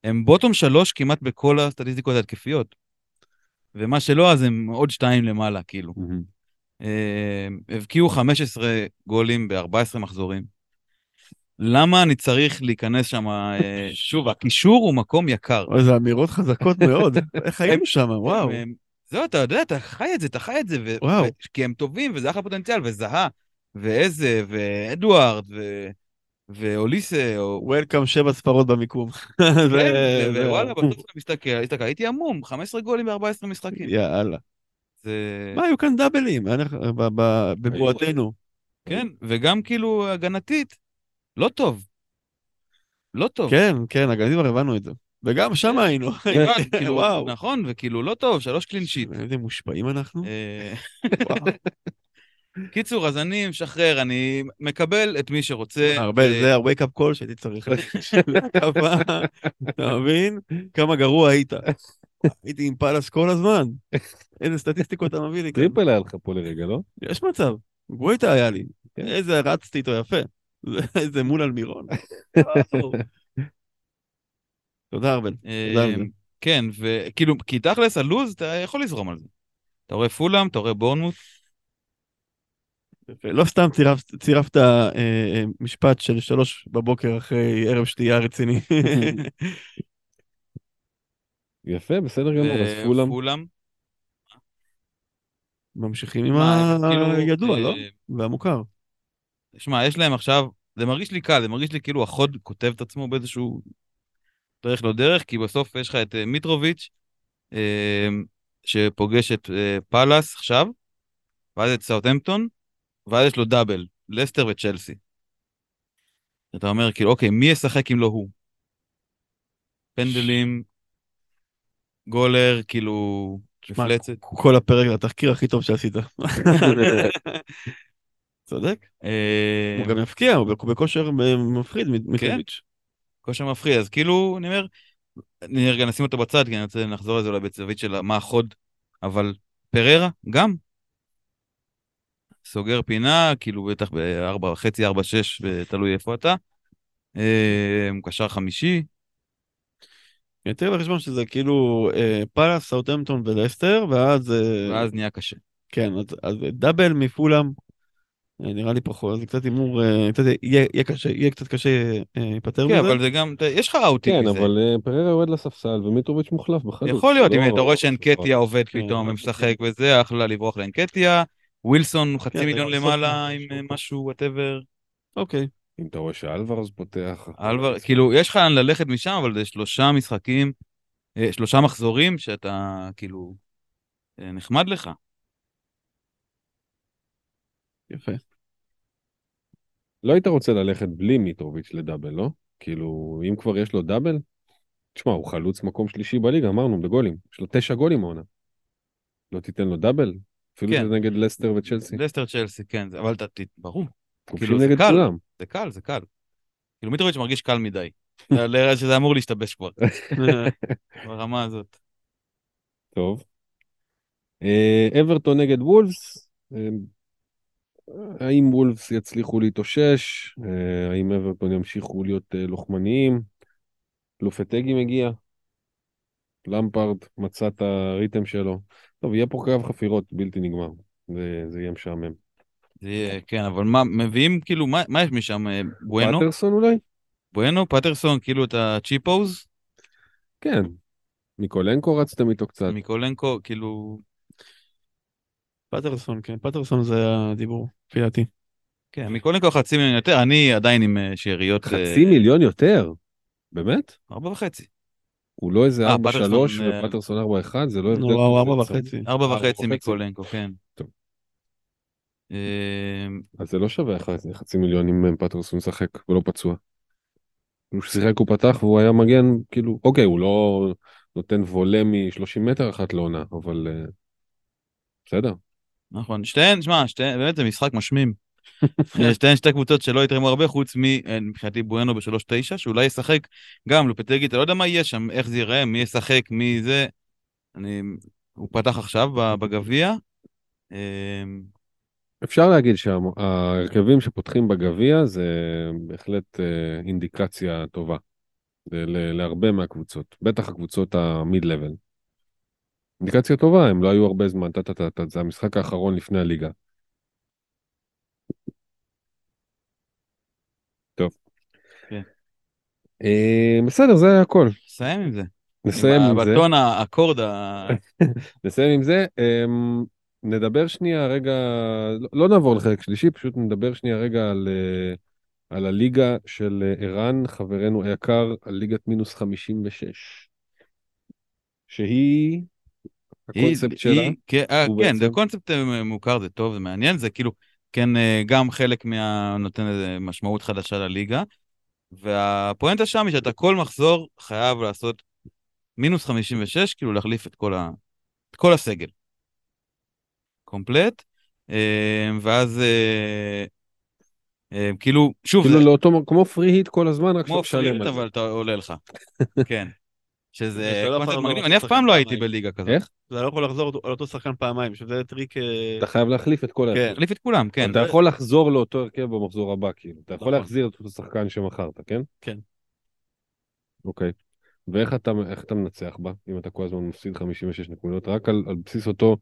B: הם בוטום שלוש כמעט בכל הסטטיסטיקות ההתקפיות. ומה שלא, אז הם עוד שתיים למעלה, כאילו. Mm-hmm. הבקיעו 15 גולים ב-14 מחזורים. למה אני צריך להיכנס שם, אה, שוב, הקישור הוא מקום יקר.
C: איזה אמירות חזקות מאוד, (laughs) איך היינו שם, וואו.
B: זהו, אתה יודע, אתה חי את זה, אתה חי את זה, וואו. כי הם טובים, וזה אחלה פוטנציאל, וזהה, ואיזה, ואדוארד, ו... ואוליסה, או...
C: וולקאם שבע ספרות במיקום.
B: כן, ווואלה, (laughs) בסוף אתה מסתכל, מסתכל, הייתי עמום, 15 גולים ב-14 משחקים.
C: יאללה. זה... מה, היו כאן דאבלים, בבועתנו.
B: כן, וגם כאילו הגנתית, לא טוב. לא טוב.
C: כן, כן, הגנתית כבר הבנו את זה. וגם שם כן. היינו. (laughs) (laughs)
B: כאילו. נכון, וכאילו לא טוב, שלוש קלינשיט.
C: איזה מושפעים אנחנו.
B: קיצור, אז אני משחרר, אני מקבל את מי שרוצה.
C: הרבה, אה, זה הרבה קאפ קול שהייתי צריך להקפה, (laughs) אתה מבין? כמה גרוע היית. הייתי עם פאלאס כל הזמן. איזה סטטיסטיקות אתה מביא לי.
A: טריפל היה לך פה לרגע, לא?
C: יש מצב. גוויטה היה לי. איזה רצתי איתו יפה. איזה מול על מירון. תודה ארבל. אה,
B: כן, וכאילו, כי תכלס הלוז, אתה יכול לזרום על זה. אתה רואה פולאם, אתה רואה בורנמוט,
C: לא סתם צירפת, צירפת אה, אה, משפט של שלוש בבוקר אחרי ערב שתייה רציני. (laughs)
A: יפה, בסדר גמור, אז אה, פולאם.
B: פולאם.
C: ממשיכים עם כאילו, הידוע, כאילו, לא? והמוכר.
B: שמע, יש להם עכשיו, זה מרגיש לי קל, זה מרגיש לי כאילו החוד כותב את עצמו באיזשהו דרך לא דרך, כי בסוף יש לך את מיטרוביץ', שפוגש את פאלאס עכשיו, ואז את סאוטהמפטון, ואז יש לו דאבל, לסטר וצ'לסי. אתה אומר, כאילו, אוקיי, מי ישחק אם לא הוא? פנדלים, גולר, כאילו, מפלצת.
C: כל הפרק, התחקיר הכי טוב שעשית. צודק. אה, הוא גם יפקיע, הוא בכושר מפחיד מיטרוביץ'.
B: כן, כושר מפחיד, אז כאילו, אני אומר, אני רגע נשים אותו בצד, כי אני רוצה לחזור לזה אולי בצווית של מה החוד, אבל פררה, גם, סוגר פינה, כאילו בטח בארבע וחצי, ארבע, שש, תלוי איפה אתה. אה, קשר חמישי.
C: תראה בחשבון שזה כאילו אה, פאלאס, סאוטהמפטון ולסטר, ואז...
B: אה, ואז נהיה קשה.
C: כן, אז, אז דאבל מפולאם, נראה לי פחות, זה קצת הימור, קצת יהיה, יהיה קשה, יהיה קצת קשה להיפטר
B: כן, מזה. כן, אבל זה גם, יש לך route ים
A: כן, מזה. כן, אבל פריירה יורד לספסל ומיטרוביץ' מוחלף בחלוץ.
B: יכול להיות, אם לא אתה רואה שאנקטיה עובד כן, פתאום ומשחק וזה, אחלה לברוח לאנקטיה. ווילסון חצי כן, מיליון למעלה עם אה, משהו, whatever.
C: אוקיי.
A: אם אתה רואה שאלווארס פותח.
B: אלוור, כאילו, יש לך לאן ללכת משם, אבל זה שלושה משחקים, אה, שלושה מחזורים שאתה, כאילו, אה, נחמד לך.
C: יפה.
A: לא היית רוצה ללכת בלי מיטרוביץ' לדאבל, לא? כאילו, אם כבר יש לו דאבל, תשמע, הוא חלוץ מקום שלישי בליגה, אמרנו, בגולים. יש לו תשע גולים העונה. לא תיתן לו דאבל? אפילו כן. זה נגד לסטר וצ'לסי.
B: לסטר צ'לסי, כן, אבל אתה, ברור.
A: כאילו נגד קל.
B: זה קל, זה קל. כאילו מיטרוביץ' מרגיש קל מדי. שזה אמור להשתבש כבר. (laughs) ברמה הזאת.
A: טוב. אה, אברטון נגד וולפס. אה, האם וולפס יצליחו להתאושש? אה, האם אברטון ימשיכו להיות לוחמניים? לופטגי מגיע. למפרד מצא את הריתם שלו. טוב, יהיה פה קרב חפירות בלתי נגמר. זה, זה יהיה משעמם.
B: זה יהיה, כן, אבל מה, מביאים כאילו, מה, מה יש משם? אה, בואנו?
A: פטרסון אולי?
B: בואנו, פטרסון, כאילו את הצ'יפוז?
A: כן. מיקולנקו רצתם איתו קצת.
B: מיקולנקו, כאילו...
C: פטרסון, כן, פטרסון זה הדיבור, לפי דעתי.
B: כן, מיקולנקו חצי מיליון יותר, אני עדיין עם אה, שאריות...
A: חצי uh... מיליון יותר? באמת?
B: ארבע וחצי.
A: הוא לא איזה ארבע שלוש ופטרסון ארבע אחד? זה לא הבדל.
C: הוא ארבע וחצי.
B: ארבע וחצי מיקולנקו, כן.
A: טוב. אז זה לא שווה חצי מיליון אם פטרסון משחק ולא פצוע. הוא שיחק הוא פתח והוא היה מגן כאילו אוקיי הוא לא נותן וולה מ-30 מטר אחת לעונה אבל בסדר.
B: נכון שתיהן שמע שתיהן באמת זה משחק משמים. שתיהן שתי קבוצות שלא יתרמו הרבה חוץ מבחינתי בואנו בשלוש תשע שאולי ישחק גם לופטגי אתה לא יודע מה יהיה שם איך זה ייראה מי ישחק מי זה. אני הוא פתח עכשיו בגביע.
A: אפשר להגיד שההרכבים שפותחים בגביע זה בהחלט אינדיקציה טובה להרבה מהקבוצות, בטח הקבוצות המיד-לבל. אינדיקציה טובה, הם לא היו הרבה זמן, זה המשחק האחרון לפני הליגה. טוב. כן. בסדר, זה הכל.
B: נסיים עם זה.
A: נסיים עם זה.
B: בטון האקורד ה... (laughs)
A: נסיים עם זה. נדבר שנייה רגע, לא, לא נעבור לחלק שלישי, פשוט נדבר שנייה רגע על, אה, על הליגה של אה, ערן, חברנו היקר, על ליגת מינוס 56. שהיא, הקונספט היא, שלה. היא,
B: כן, אה, כן בעצם... זה קונספט מוכר, זה טוב, זה מעניין, זה כאילו, כן, גם חלק מה... נותן איזה משמעות חדשה לליגה. והפואנטה שם היא שאתה כל מחזור חייב לעשות מינוס 56, כאילו להחליף את כל, ה... את כל הסגל. קומפלט, אה, ואז אה, אה, כאילו, שוב,
A: כאילו לאותו, כמו free hit כל הזמן, רק
B: כמו free hit, אבל אתה עולה לך. (laughs) כן. שזה קונספט מגניב, אני אף פעם לא הייתי בליגה כזאת.
A: איך?
C: אתה לא יכול לחזור על אותו שחקן פעמיים, שזה טריק...
A: אתה חייב להחליף את כל
B: ההרכב. כן. להחליף את כולם, כן.
A: אתה יכול לחזור לאותו הרכב במחזור הבא, כאילו. אתה יכול נכון. להחזיר את אותו שחקן שמכרת, כן?
C: כן.
A: אוקיי. ואיך אתה מנצח בה, אם אתה כל הזמן מפסיד 56 נקודות, רק על בסיס אותו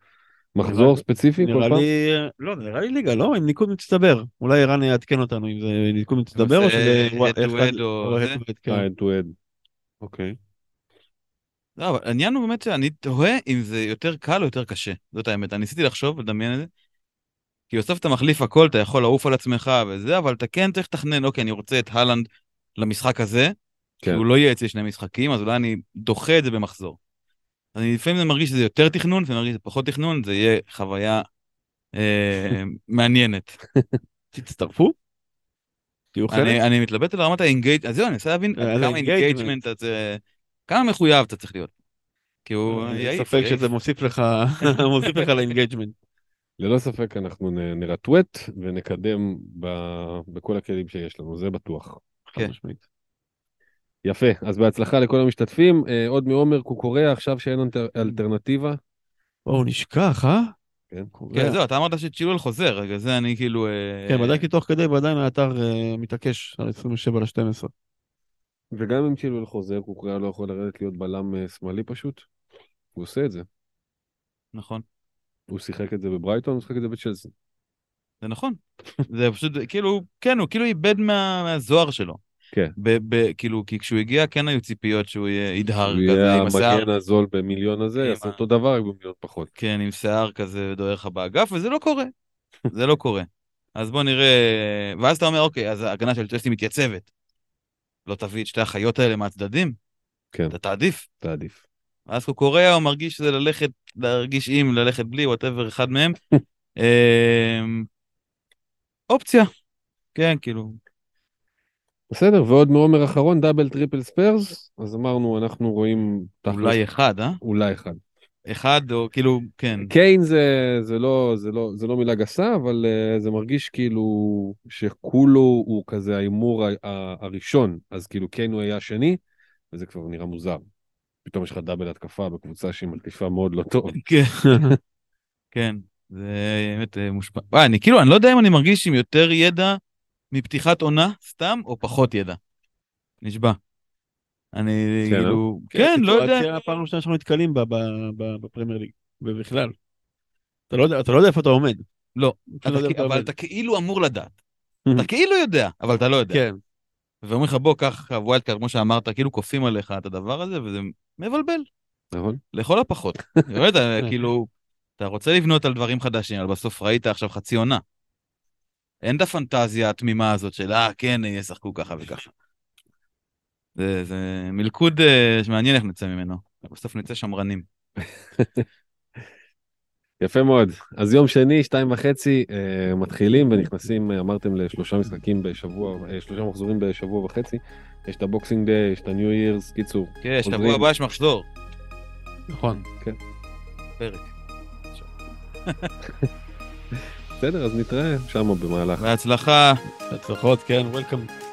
A: מחזור ספציפי
C: כל פעם? לא, נראה לי ליגה, לא? עם ניקוד מצטבר. אולי ערן יעדכן אותנו אם זה ניקוד מצטבר או שזה...
B: הד או...
A: הד טו הד. אוקיי.
B: לא, אבל העניין הוא באמת שאני תוהה אם זה יותר קל או יותר קשה. זאת האמת, אני ניסיתי לחשוב ולדמיין את זה. כי בסוף אתה מחליף הכל, אתה יכול לעוף על עצמך וזה, אבל אתה כן צריך לתכנן, אוקיי, אני רוצה את הלנד למשחק הזה, כן. שהוא לא יהיה אצלי שני משחקים, אז אולי אני דוחה את זה במחזור. אני לפעמים מרגיש שזה יותר תכנון, לפעמים מרגיש שזה פחות תכנון, זה יהיה חוויה אה, (laughs) מעניינת.
C: תצטרפו?
B: תהיו חלק? אני, אני מתלבט על רמת ה engage, אז זהו, אני רוצה להבין אה, כמה engagement אתה כמה מחויב אתה צריך להיות. כי הוא
C: יעיף. ספק שזה מוסיף לך, (laughs) מוסיף לך ל engagement.
A: ללא ספק אנחנו נרטווט ונקדם בכל הכלים שיש לנו, זה בטוח.
B: כן.
A: יפה, אז בהצלחה לכל המשתתפים. אה, עוד מעומר קוקוריה, עכשיו שאין אלטרנטיבה.
C: או, נשכח, אה?
B: כן, כן זהו, אתה אמרת שצ'ילואל חוזר, רגע, זה אני כאילו...
C: אה, כן, בדקתי תוך כדי, ועדיין האתר אה, מתעקש על 27 ל-12.
A: וגם אם צ'ילואל חוזר, קוקוריה לא יכול לרדת להיות בלם שמאלי פשוט. הוא עושה את זה.
B: נכון.
A: הוא שיחק את זה בברייטון, הוא שיחק את זה בצ'לסי.
B: זה נכון. זה פשוט, כאילו, כן, הוא כאילו איבד מהזוהר שלו.
A: כן.
B: ב- ב- כאילו, כי כשהוא הגיע כן היו ציפיות שהוא ידהר
A: כזה עם השיער. הוא יהיה המגן הזול במיליון הזה, יעשה אותו דבר רק במיליון פחות.
B: כן, עם שיער כזה דוהר לך באגף, וזה לא קורה. זה לא קורה. אז בוא נראה, ואז אתה אומר, אוקיי, אז ההגנה של צ'לסי מתייצבת. לא תביא את שתי החיות האלה מהצדדים?
A: כן.
B: אתה תעדיף.
A: תעדיף.
B: אז קוריאה הוא מרגיש שזה ללכת, להרגיש עם, ללכת בלי, וואטאבר, אחד מהם. (laughs) אמ, אופציה. כן, כאילו,
A: בסדר, ועוד מעומר אחרון, דאבל טריפל ספיירס, אז אמרנו, אנחנו רואים...
B: אולי אחד, אה?
A: אולי אחד.
B: אחד, או כאילו, כן.
A: קיין זה, זה, לא, זה, לא, זה לא מילה גסה, אבל uh, זה מרגיש כאילו שכולו הוא כזה ההימור הראשון, אז כאילו קיין הוא היה השני, וזה כבר נראה מוזר. פתאום יש לך דאבל התקפה בקבוצה שהיא מתקיפה מאוד לא טוב. (laughs)
B: כן, כן, זה באמת אה, מושפע. אני כאילו, אני לא יודע אם אני מרגיש עם יותר ידע מפתיחת עונה, סתם, או פחות ידע. נשבע. אני כאילו, כן, לא יודע.
C: זה הפעם הראשונה שאנחנו נתקלים בפרמייר ליג, ובכלל. אתה לא, לא יודע איפה אתה עומד.
B: לא, אבל אתה כאילו אמור לדעת. אתה כאילו יודע, אבל אתה לא יודע.
C: כן.
B: ואומרים לך, בוא, קח wild card, כמו שאמרת, כאילו כופים עליך את הדבר הזה, וזה מבלבל.
A: נכון.
B: לכל הפחות. (laughs) באמת, כאילו, אתה רוצה לבנות על דברים חדשים, אבל בסוף ראית עכשיו חצי עונה. אין את הפנטזיה התמימה הזאת של, אה, כן, ישחקו ככה וככה. זה, זה מלכוד אה, שמעניין איך נצא ממנו. בסוף נצא שמרנים. (laughs)
A: יפה מאוד. אז יום שני, שתיים וחצי, אה, מתחילים ונכנסים, אמרתם, לשלושה משחקים בשבוע, אה, שלושה מחזורים בשבוע וחצי. יש את הבוקסינג דיי, יש את הניו ירס, קיצור.
B: כן, שבוע הבא יש מחזור.
C: נכון.
A: כן.
B: פרק. (laughs)
A: בסדר, אז נתראה שם במהלך.
B: בהצלחה.
C: בהצלחות, כן, וולקאם.